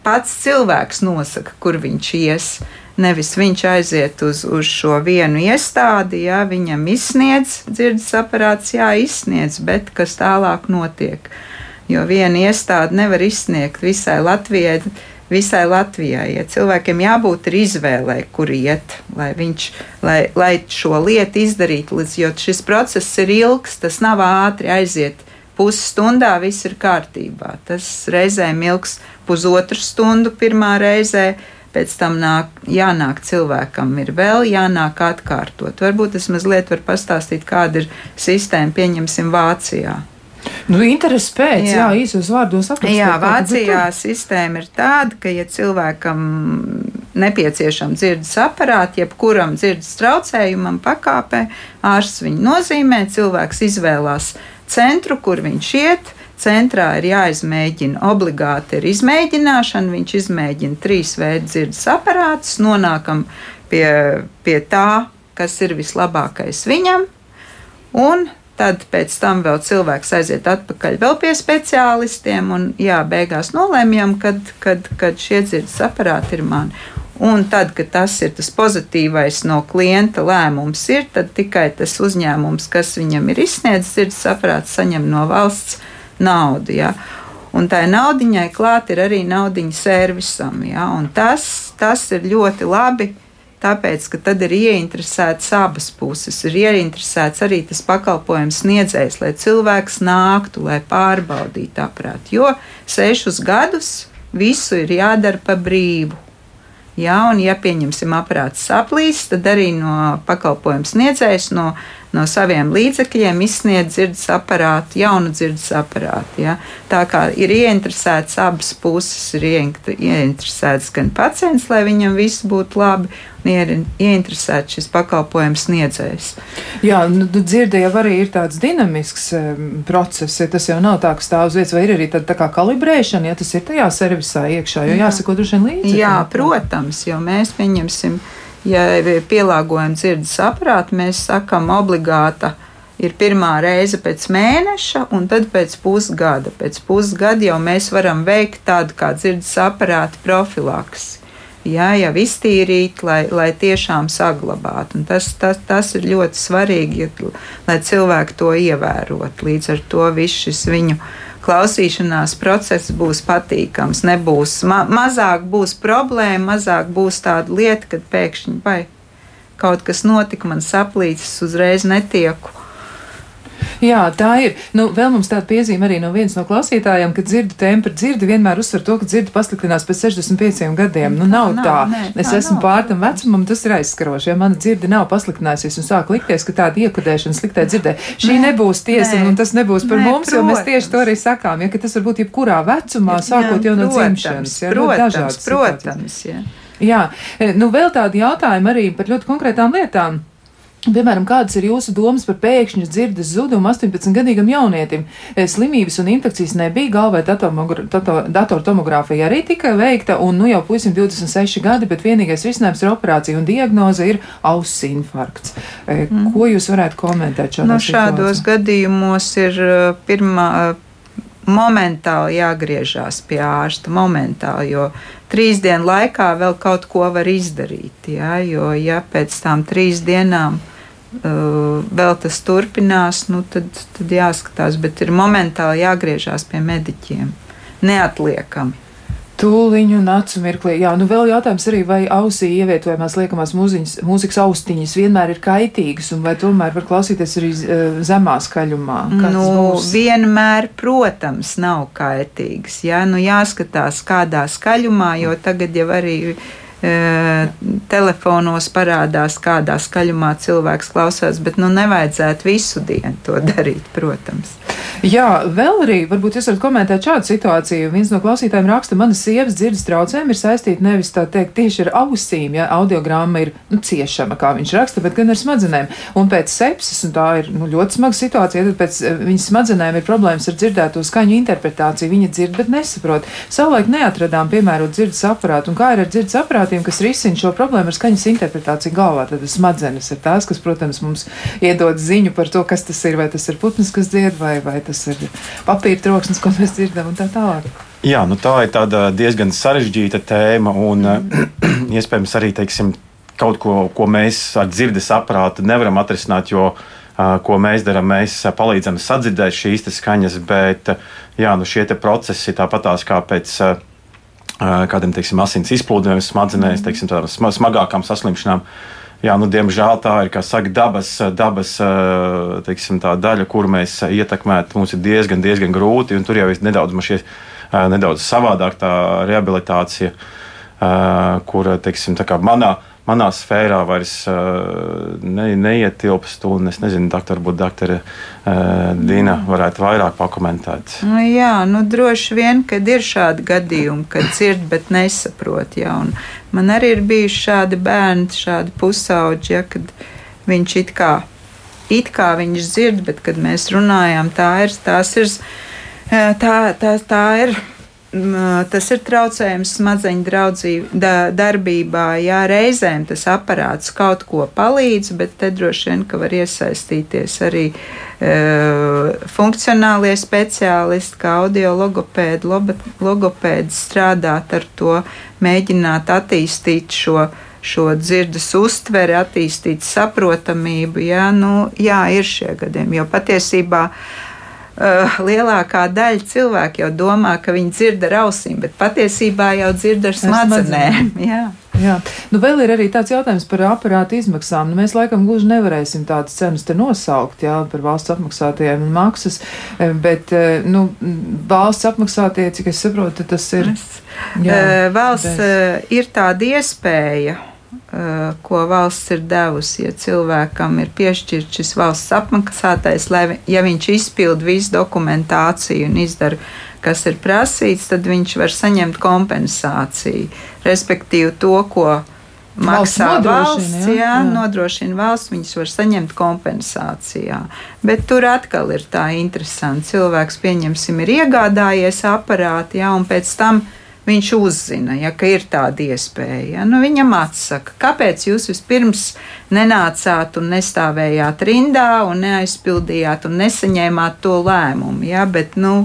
pats cilvēks nosaka, kur viņš ies. Uh, Nevis viņš aiziet uz, uz šo vienu iestādi, jā, viņam izsniedz dzirdes aparāts, jā, izsniedz, bet kas tālāk notiek. Jo viena iestāde nevar izsniegt visai Latvijai. Visai Latvijai ja cilvēkiem jābūt izvēlei, kur iet, lai, viņš, lai, lai šo lietu izdarītu. Jo šis process ir ilgs, tas nav ātri aiziet pusstundā viss ir kārtībā. Tas reizēm ilgs pusotru stundu pirmā reizē, pēc tam nāk, jānāk cilvēkam, ir vēl jānāk atkārtot. Varbūt es mazliet varu pastāstīt, kāda ir sistēma, pieņemsim, Vācijā. Nu, interesi pēc, jā, jā īsos vārdos aprakstīt. Jā, Vācijā sistēma ir tāda, ka, ja cilvēkam nepieciešama dzirdes aparāta, jebkuram dzirdes traucējumam pakāpē, ārsts viņu nozīmē, cilvēks izvēlās centru, kur viņš iet, Centrā ir jāizmēģina obligāti ir izmēģināšana. Viņš izmēģina trīs veidu dzirdes aparātus, nonākam pie, pie tā, kas ir vislabākais viņam. Un tad pēc tam vēl cilvēks aiziet atpakaļ pie speciālistiem, un jā, beigās nolēmjam, kad, kad, kad šie dzirdes aparāti ir mani. Un tad, kad tas ir tas pozitīvais no klienta lēmums, ir, tikai tas uzņēmums, kas viņam ir izsniedzis dzirdes aparātu, saņem no valsts naudu. Ja? Un tai naudiņai klāt ir arī naudiņa servisam. Ja? Un tas, tas ir ļoti labi. Tāpēc, ka tad ir ieinteresēts abas puses, ir ieinteresēts arī tas pakalpojums sniedzējs, lai cilvēks nāktu, lai pārbaudītu aprātu. Jo sešus gadus visu ir jādara pa brīvu. Jā, un, ja pieņemsim aparāts saplīs, tad arī no pakalpojuma sniedzējs no no saviem līdzekļiem izsniedz dzirdes aparātu, jaunu dzirdes aparātu. Ja? Tā kā ir ieinteresēts abas puses, ir ieinteresēts gan pacients, lai viņam viss būtu labi, ir ieinteresēts šis pakalpojums sniedzējs. Jā, nu, dzirde jau arī ir tāds dinamisks process, ja tas jau nav tā, ka stāv uz vietas, vai ir arī tāda tā kā kalibrēšana, ja tas ir tajā servisā iekšā, jo jāsako droši vien līdzi. Jā, protams, jo mēs pieņemsim ja pielāgojam dzirdes aparātu, mēs sakam obligāta. Ir pirmā reize pēc mēneša, un tad pēc pusgada. Pēc pusgada jau mēs varam veikt tādu kā dzirdes aparāta profilaksi. Jā, jau iztīrīt, lai, lai tiešām saglabātu. Un tas, tas, tas ir ļoti svarīgi, ja, lai cilvēki to ievērotu. Līdz ar to viss šis viņu klausīšanās process būs patīkams. Nebūs ma mazāk būs problēma, mazāk būs tāda lieta, kad pēkšņi vai kaut kas notika, man saplīsis, uzreiz netieku Jā, tā ir. Nu, vēl mums tāda piezīme arī no vienas no klausītājiem, ka dzirdu tempri dzirdi vienmēr uzsver to, ka dzirdi pasliktinās pēc 65 gadiem. Nu, nav, nav tā. Nē, es tā esmu pār tam vecumam, tas ir aizskaroši. Ja mana dzirde nav pasliktinājusies un sāk likties, ka tāda iekodēšana sliktē dzirdē, šī nē, nebūs tiesa nē, un tas nebūs par nē, mums, protams. jo mēs tieši to arī sakām, ja, ka tas var būt jebkurā vecumā, sākot jau no dzimšanas. Ja, protams, protams. Jā. jā, nu vēl tādi jautājumi arī par ļoti konkrētām lietām. Piemēram, kādas ir jūsu domas par pēkšņu dzirdes zudumu 18-gadīgam jaunietim? E, slimības un infekcijas nebija, galvā datortomogrāfija arī tika veikta, un nu jau puisim 26 gadi, bet vienīgais risinājums ir operācija un diagnoze ir auss infarkts. E, mm. Ko jūs varētu komentēt šādā nu, šādos gadījumos ir e, pirmā momentāli jāgriežās pie ārsta. Momentāli, jo trīs dienu laikā vēl kaut ko var izdarīt. Ja, jo, ja pēc tam trīs dienām vēl tas turpinās, nu, tad, tad jāskatās. Bet ir momentāli jāgriežās pie mediķiem. Neatliekami. Tūliņu un acu mirklī. Jā, nu vēl jautājums arī, vai ausī ievietojamās liekamās mūziņas, mūzikas austiņas vienmēr ir kaitīgas, un vai tomēr var klausīties arī uh, zemā skaļumā? Nu, vienmēr, protams, nav kaitīgas. Jā, nu jāskatās, kādā skaļumā, jo tagad jau arī telefonos parādās, kādā skaļumā cilvēks klausās, bet nu nevajadzētu visu dienu to darīt, protams. Jā, vēl arī varbūt jūs varat komentēt šādu situāciju. Viens no klausītājiem raksta, manas sievas dzirdes traucējumi ir saistīti nevis tā teikt tieši ar ausīm, ja audiogramma ir nu, ciešama, kā viņš raksta, bet gan ar smadzenēm. Un pēc sepsis, un tā ir nu, ļoti smaga situācija, tad pēc viņas smadzenēm ir problēmas ar dzirdēto skaņu interpretāciju. Viņa dzird, bet nesaprot. Savulaik neatradām piemērot dzirdes aparātu, un kā ir ar dzirdes aparātiem, kas risina šo problēmu ar skaņas interpretāciju galvā. Tad smadzenes ir tās, kas, protams, mums iedod ziņu par to, kas tas ir, vai tas ir putns, kas dzied, vai, vai tas ir papīra troksnis, ko mēs dzirdam, un tā tālāk. Jā, nu tā ir diezgan sarežģīta tēma, un mm. (clears throat) iespējams arī teiksim, kaut ko, ko mēs ar dzirdes aparātu nevaram atrisināt, jo ko mēs darām, mēs palīdzam sadzirdēt šīs skaņas, bet jā, nu šie procesi tāpatās kā pēc kādiem teiksim, asins izplūdumiem smadzenēs, mm. teiksim, smagākām saslimšanām. Jā, nu, diemžēl tā ir saka, dabas, dabas teiksim, daļa, kur mēs ietekmēt. Mums ir diezgan, diezgan grūti, un tur jau ir nedaudz, šie, nedaudz savādāk tā rehabilitācija, kur teiksim, manā manā sfērā vairs uh, ne, neietilpst. Es nezinu, doktor, varbūt doktora uh, Dina varētu vairāk pakomentēt. Nu, jā, nu, droši vien, kad ir šādi gadījumi, kad dzird, bet nesaprot. Jā, man arī ir bijuši šādi bērni, šādi pusauģi, ja, kad viņš it kā, it kā viņš dzird, bet kad mēs runājam, tā ir, tās ir, tā, tā, tā ir tas ir traucējums smadzeņu draudzību, da, darbībā. Jā, reizēm tas aparāts kaut ko palīdz, bet te droši vien, ka var iesaistīties arī uh, funkcionālie speciālisti, kā audio logopēdi, logopēdi strādāt ar to, mēģināt attīstīt šo šo dzirdes uztveri, attīstīt saprotamību. Jā, nu, jā, ir šie gadījumi, jo patiesībā uh, lielākā daļa cilvēku jau domā, ka viņi dzird ar ausīm, bet patiesībā jau dzird ar smadzenēm. Jā. Jā. Nu, vēl ir arī tāds jautājums par aparātu izmaksām. Nu, mēs laikam gluži nevarēsim tādas cenas te nosaukt jā, par valsts apmaksātajiem maksas, eh, bet eh, nu, valsts apmaksātie, cik es saprotu, tas ir. Jā, valsts bez... ir tāda iespēja Eh, ko valsts ir devusi. Ja cilvēkam ir piešķirts šis valsts apmaksātais, lai ja viņš izpild visu dokumentāciju un izdara, kas ir prasīts, tad viņš var saņemt kompensāciju. Respektīvi, to, ko maksā valsts, valsts jā, jā, nodrošina valsts, viņas var saņemt kompensācijā. Bet tur atkal ir tā interesanti. Cilvēks, pieņemsim, ir iegādājies aparātu, jā, un pēc tam viņš uzzina, ja, ka ir tāda iespēja. Ja, nu, viņam atsaka, kāpēc jūs vispirms nenācāt un nestāvējāt rindā un neaizpildījāt un nesaņēmāt to lēmumu. Ja, bet, nu,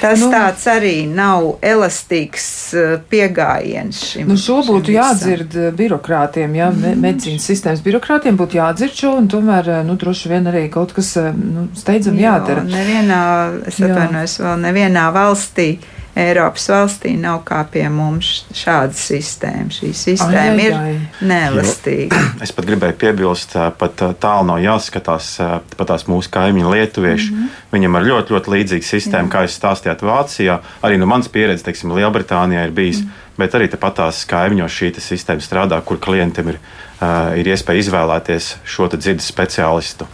Tas nu, tāds arī nav elastīgs eh, pieejams šim. Nu šo būtu jādzird eh, birokrātiem, ja mm. medicīnas sistēmas birokrātiem būtu jādzird šo, un tomēr eh, nu, droši vien arī kaut kas nu, steidzami jādara. Nevienā, es atvainojos, vēl nevienā valstī Eiropas valstī nav kā pie mums šāda sistēma. Šī sistēma ai, ai, ir ai. neelastīga. (clears throat) Es pat gribēju piebilst, pat tālu nav jāskatās pat tās mūsu kaimiņu lietuvieši. Mm -hmm. Viņam ir ļoti, ļoti līdzīga sistēma, Jā. kā jūs stāstījāt Vācijā. Arī no manas pieredzes, teiksim, Lielbritānijā ir bijis. Mm -hmm. Bet arī tāpat tās kaimiņos šī sistēma strādā, kur klientam ir, uh, ir iespēja izvēlēties šo dzirdes speciālistu.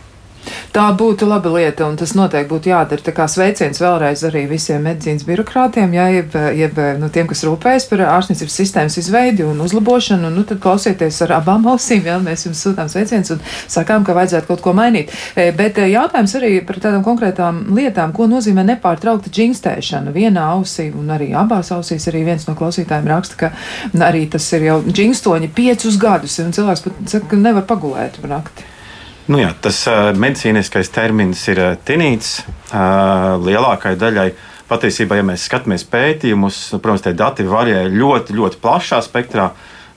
Tā būtu laba lieta, un tas noteikti būtu jādara. Tā kā sveiciens vēlreiz arī visiem medicīnas birokrātiem, jā, jeb, jeb nu, tiem, kas rūpējas par ārstniecības sistēmas izveidi un uzlabošanu. Un, nu, tad klausieties ar abām ausīm, jā, mēs jums sūtām sveicienus un sakām, ka vajadzētu kaut ko mainīt. E, bet e, jautājums arī par tādām konkrētām lietām, ko nozīmē nepārtraukta džingstēšana vienā ausī un arī abās ausīs. Arī viens no klausītājiem raksta, ka arī tas ir jau džingstoņi piecus gadus, un cilvēks pat saka, ka nevar pagulēt nakti. Nu jā, tas medicīniskais termins ir tinīts lielākajai daļai. Patiesībā, ja mēs skatāmies pētījumus, protams, tie dati varēja ļoti, ļoti plašā spektrā.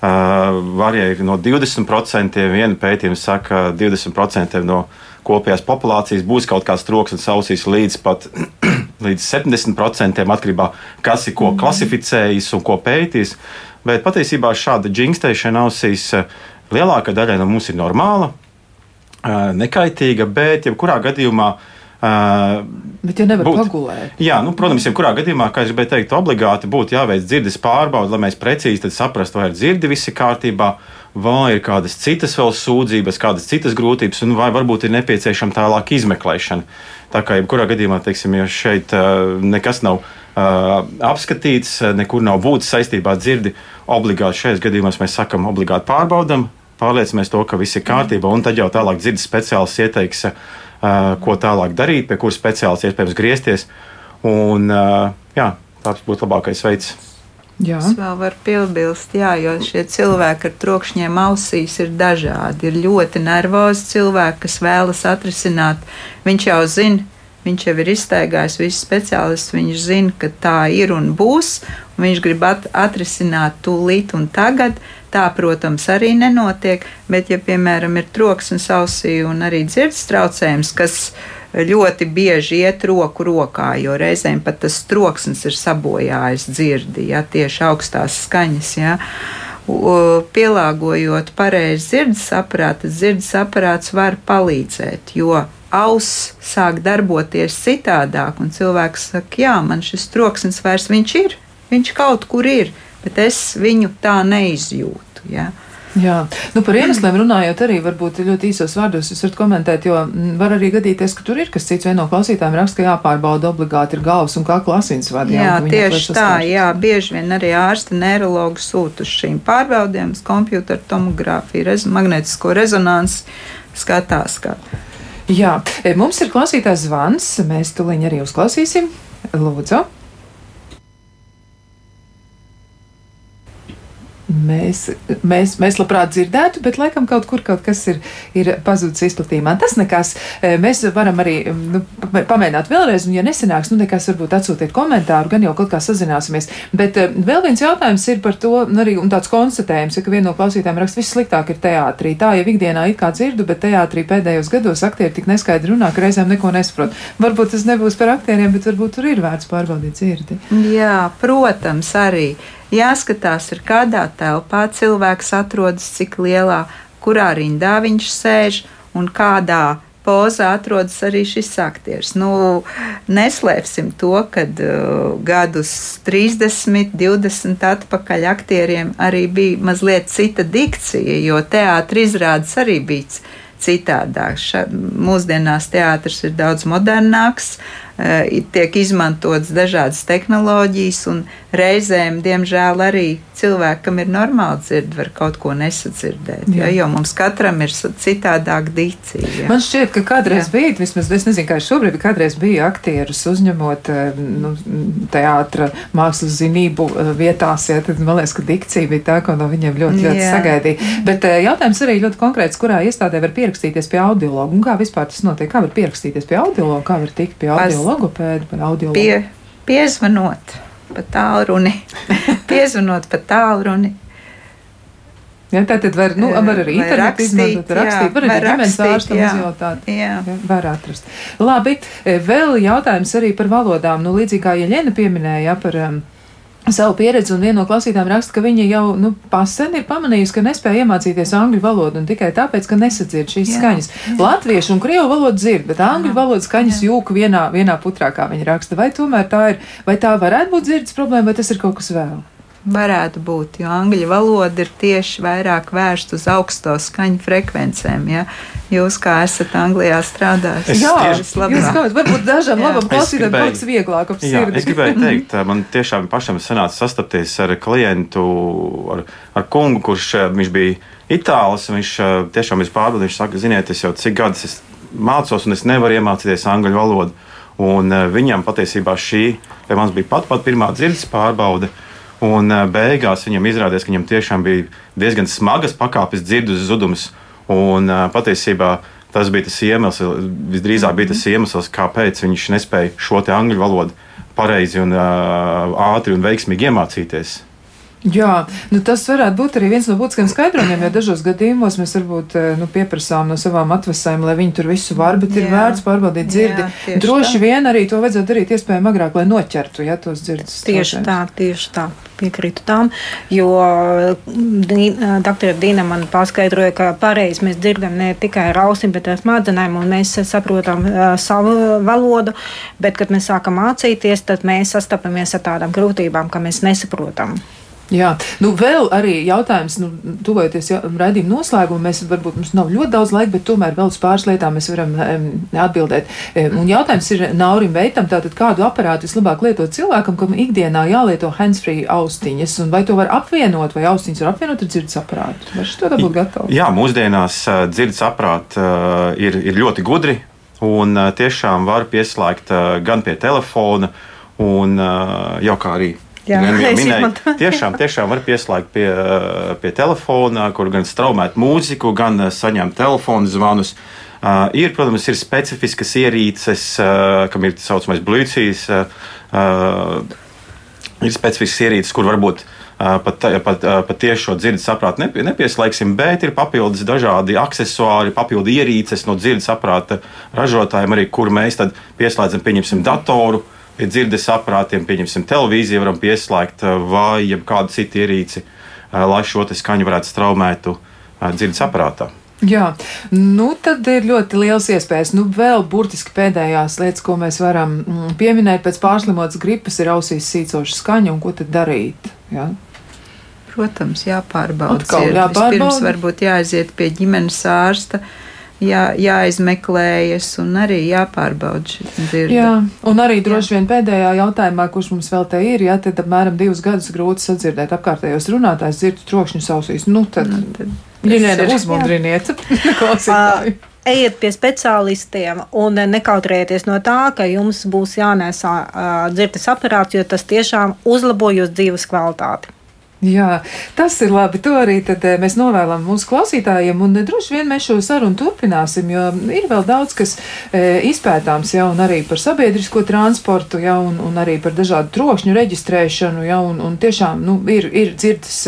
Varēja no 20%, viena pētījuma saka, 20% no kopējās populācijas būs kaut kāds troksnis ausīs līdz pat (clears throat) līdz 70% atkarībā no tā, kas ir ko klasificējis un ko pētījis. Bet patiesībā šāda džingstēšana ausīs lielākā daļa no mums ir normāla nekaitīga, bet jebkurā gadījumā. Uh, bet, ja nevar būt, pagulēt, jā, nu, protams, jebkurā gadījumā, kā es gribēju teikt, obligāti būtu jāveic dzirdes pārbaude, lai mēs precīzi saprastu, vai ir dzirdi visi kārtībā, vai ir kādas citas vēl sūdzības, kādas citas grūtības, un vai varbūt ir nepieciešama tālāk izmeklēšana. Tā kā jebkurā gadījumā, teiksim, ja šeit uh, nekas nav uh, apskatīts, nekur nav būtis saistībā ar dzirdi, obligāti šajos gadījumos mēs sakam, obligāti pārbaudam, pārliecinamies to, ka viss ir kārtībā, un tad jau tālāk dzirdes speciālists ieteiks, uh, ko tālāk darīt, pie kuras speciālists iespējams griezties. Un, uh, jā, tāds būtu labākais veids. Jā. Es vēl varu piebilst, jā, jo šie cilvēki ar trokšņiem ausīs ir dažādi. Ir ļoti nervozi cilvēki, kas vēlas atrisināt. Viņš jau zina, viņš jau ir iztaigājis visus speciālistus, viņš zina, ka tā ir un būs, un viņš grib at atrisināt tūlīt un tagad. Uh, Tā, protams, arī nenotiek, bet, ja, piemēram, ir troksnis ausī un arī dzirdes traucējums, kas ļoti bieži iet roku rokā, jo reizēm pat tas troksnis ir sabojājis dzirdi, ja tieši augstās skaņas. Ja. Pielāgojot pareizi dzirdes aparātu, dzirdes aparāts var palīdzēt, jo auss sāk darboties citādāk, un cilvēks saka, jā, man šis troksnis vairs viņš ir, viņš kaut kur ir bet es viņu tā neizjūtu. Ja? Jā, nu par iemesliem runājot, arī varbūt ļoti īsos vārdos jūs varat komentēt, jo var arī gadīties, ka tur ir kas cits. Viena no klausītājiem raksta, ka jāpārbauda obligāti ir galvas un kakla asinsvadi. Jā, jā tieši tā, jā, bieži vien arī ārsti neirologi sūta uz šīm pārbaudēm, uz kompjuteru tomogrāfiju, rez magnetisko rezonansi skatās. Kā. Jā, e, mums ir klausītājs zvans, mēs tuliņ arī uzklausīsim. Lūdzu! Mēs, mēs, mēs labprāt dzirdētu, bet laikam kaut kur kaut kas ir, ir pazudis izplatījumā. Tas nekas. Eh, mēs varam arī nu, pamēģināt vēlreiz, un, ja nesanāks, nu nekas varbūt atsūtiet komentāru, gan jau kaut kā sazināsimies. Bet eh, vēl viens jautājums ir par to, nu, arī tāds konstatējums, ka viena no klausītājiem raksta, viss sliktāk ir teātrī. Tā jau ikdienā it kā dzirdu, bet teātrī pēdējos gados aktieri tik neskaidri runā, ka reizēm neko nesaprot. Varbūt tas nebūs par aktieriem, bet varbūt tur ir vērts pārbaudīt dzirdi. Jā, protams, arī jāskatās, ir kādā telpā cilvēks atrodas, cik lielā, kurā rindā viņš sēž un kādā pozā atrodas arī šis aktieris. Nu, neslēpsim to, ka uh, gadus 30, 20 atpakaļ aktieriem arī bija mazliet cita dikcija, jo teātris izrādes arī bija citādāk. Ša, mūsdienās teātris ir daudz modernāks, Eh, tiek izmantotas dažādas tehnoloģijas, un reizēm, diemžēl, arī cilvēkam ir normāli dzird, var kaut ko nesadzirdēt. Jā. Ja, jo mums katram ir citādāk dīcija. Ja. Man šķiet, ka kādreiz jā. bija, vismaz es nezinu, kā šobrīd, bet kādreiz bija aktierus uzņemot eh, nu, teātra mākslas zinību eh, vietās, ja, tad man liekas, ka dikcija bija tā, ko no viņiem ļoti, ļoti jā. sagaidīja. Bet jautājums arī ļoti konkrēts, kurā iestādē var pierakstīties pie audiologa un kā vispār tas notiek, kā var pierakstīties pie audiologa, kā var tikt pie audiologa logopēdu, par audio Pie, piezvanot pa tālruni. (laughs) piezvanot pa tālruni. Ja, tā tad var, nu, var arī internetu izmantot, rakstīt, var arī ģimenes ārstam uzjautāt. Jā. jā. Var atrast. Labi, e, vēl jautājums arī par valodām. Nu, līdzīgi kā Jeļena pieminēja par um, savu pieredzi, un viena no klausītājām raksta, ka viņa jau nu, pasen ir pamanījusi, ka nespēja iemācīties angļu valodu, un tikai tāpēc, ka nesadzird šīs jā, skaņas. Jā. Latviešu un krievu valodu dzird, bet angļu valodas skaņas jā. jūka vienā, vienā putrā, kā viņa raksta. Vai tomēr tā ir, vai tā varētu būt dzirdes problēma, vai tas ir kaut kas vēl? Varētu būt, jo angļu valoda ir tieši vairāk vērsta uz augsto skaņu frekvencēm. Ja? Jūs kā esat Anglijā strādājis? Jā, tas ir labi. Varbūt dažam labam klausītājam būs vieglāk ap sirdi. Jā, es gribēju teikt, man tiešām pašam sanāca sastapties ar klientu, ar, ar kungu, kurš viņš bija itālis. Viņš tiešām ir pārbaudījis, viņš saka, ziniet, es jau cik gadus es mācos un es nevaru iemācīties angļu valodu. Un viņam patiesībā šī, vai mums bija pat, pat pirmā dzirdes pārbaude, uh, Un beigās viņam izrādījās, ka viņam tiešām bija diezgan smagas pakāpes dzirdes zudums. Un patiesībā Tas bija tas iemesls, visdrīzāk bija tas iemesls, kāpēc viņš nespēja šo angļu valodu pareizi un uh, ātri un veiksmīgi iemācīties. Jā, nu tas varētu būt arī viens no būtiskiem skaidrojumiem, jo dažos gadījumos mēs varbūt nu, pieprasām no savām atvesēm, lai viņi tur visu var, bet jā. ir vērts pārbaudīt dzirdi. Jā, Droši tā. vien arī to vajadzētu darīt iespējami agrāk, lai noķertu ja, tos dzirdus. Tieši tā, tieši tā. Piekrītu tam, jo doktora Dīna man paskaidroja, ka pareizi mēs dzirdam ne tikai ar ausīm, bet ar smadzenēm, un mēs saprotam uh, savu valodu, bet, kad mēs sākam mācīties, tad mēs sastopamies ar tādām grūtībām, ka mēs nesaprotam. Jā, nu vēl arī jautājums, nu, tuvojoties raidījuma noslēgumam, mēs varbūt mums nav ļoti daudz laika, bet tomēr vēl uz pāris lietām mēs varam um, atbildēt. Um, un jautājums ir Naurim Veitam, tātad kādu aparātu vislabāk lietot cilvēkam, kam ikdienā jālieto handsfree austiņas, un vai to var apvienot, vai austiņas var apvienot ar dzirdes aparātu? Vai šis to dabūt gatavu? Jā, mūsdienās uh, dzirdes aparāti uh, ir, ir ļoti gudri, un uh, tiešām var pieslēgt uh, gan pie telefona, un uh, jau kā arī Jā, minēju, (laughs) tiešām, tiešām var pieslēgt pie, pie telefona, kur gan straumēt mūziku, gan saņemt telefonu zvanus. Uh, ir, protams, ir specifiskas ierīces, uh, kam ir tā saucamais blūcīs. Uh, ir specifiskas ierīces, kur varbūt uh, pat, pat, uh, pat tieši šo dzirdes saprātu nepie, nepieslēgsim, bet ir papildus dažādi accessori, papildu ierīces no dzirdes saprāta ražotājiem, arī kur mēs pieslēdzam, pieņemsim, datoru. Uh, dzirdes aparātiem, pieņemsim, televīziju varam pieslēgt eh, vai kādu citu ierīci, eh, lai šo skaņu varētu straumēt eh, dzirdes aparātā. Jā, nu tad ir ļoti liels iespējas. Nu, vēl burtiski pēdējās lietas, ko mēs varam mm, pieminēt pēc pārslimotas gripas, ir ausīs sīcoša skaņa un ko tad darīt. Jā? Protams, jāpārbauda. Vispirms varbūt jāaiziet pie ģimenes ārsta. Uh, jā, jāizmeklējas un arī jāpārbauda šī dzirde. Jā, un arī droši vien pēdējā jautājumā, kurš mums vēl te ir, ja tad apmēram divus gadus grūti sadzirdēt apkārtējos runātājs dzirdu trokšņu sausīs. Nu, tad, nu, tad Ģinēna, uzmundriniet (laughs) klausītāju. Ejiet pie speciālistiem un nekautrējieties no tā, ka jums būs jānēsā uh, dzirdes aparāts, jo tas tiešām uzlabo jūsu dzīves kvalitāti. Jā, tas ir labi. To arī tad, eh, mēs novēlam mūsu klausītājiem, un eh, droši vien mēs šo sarunu turpināsim, jo ir vēl daudz kas e, izpētāms jau arī par sabiedrisko transportu, jau un, un arī par dažādu trokšņu reģistrēšanu, jau un, un tiešām nu, ir, ir dzirdes,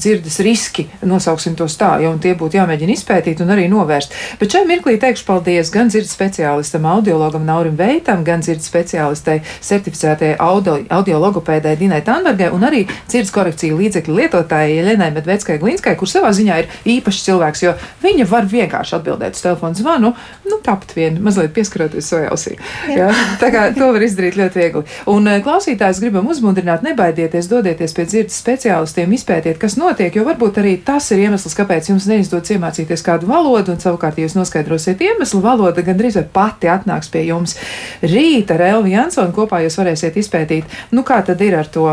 dzirdes riski, nosauksim tos tā, jau un tie būtu jāmēģina izpētīt un arī novērst. Bet šai mirklī teikšu paldies gan dzirdes speciālistam, audiologam Naurim Veitam, gan dzirdes speciālistei certificētajai audio, audiologopēdai Dinai Tanbergai un arī dzirdes korekciju līdzi līdzekļu lietotājai Jelenai Medveckai Glinskai, kur savā ziņā ir īpašs cilvēks, jo viņa var vienkārši atbildēt uz telefonu zvanu, nu tāpat vien mazliet pieskaroties savai ausī. Jā. Jā, tā kā to var izdarīt ļoti viegli. Un eh, klausītājs gribam uzmundrināt, nebaidieties, dodieties pie dzirdes speciālistiem, izpētiet, kas notiek, jo varbūt arī tas ir iemesls, kāpēc jums neizdodas iemācīties kādu valodu, un savukārt, jūs noskaidrosiet iemeslu, valoda gandrīz vai pati atnāks pie jums. Rīt ar Elvi Jansonu kopā jūs varēsiet izpētīt, nu kā tad ir ar to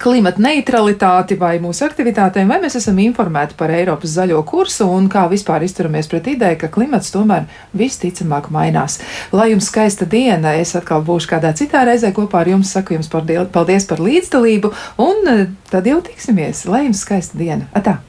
klimata neutralitāti vai mūsu aktivitātēm, vai mēs esam informēti par Eiropas zaļo kursu un kā vispār izturamies pret ideju, ka klimats tomēr visticamāk mainās. Lai jums skaista diena, es atkal būšu kādā citā reizē kopā ar jums, saku jums paldies par līdzdalību, un eh, tad jau tiksimies. Lai jums skaista diena! Atā!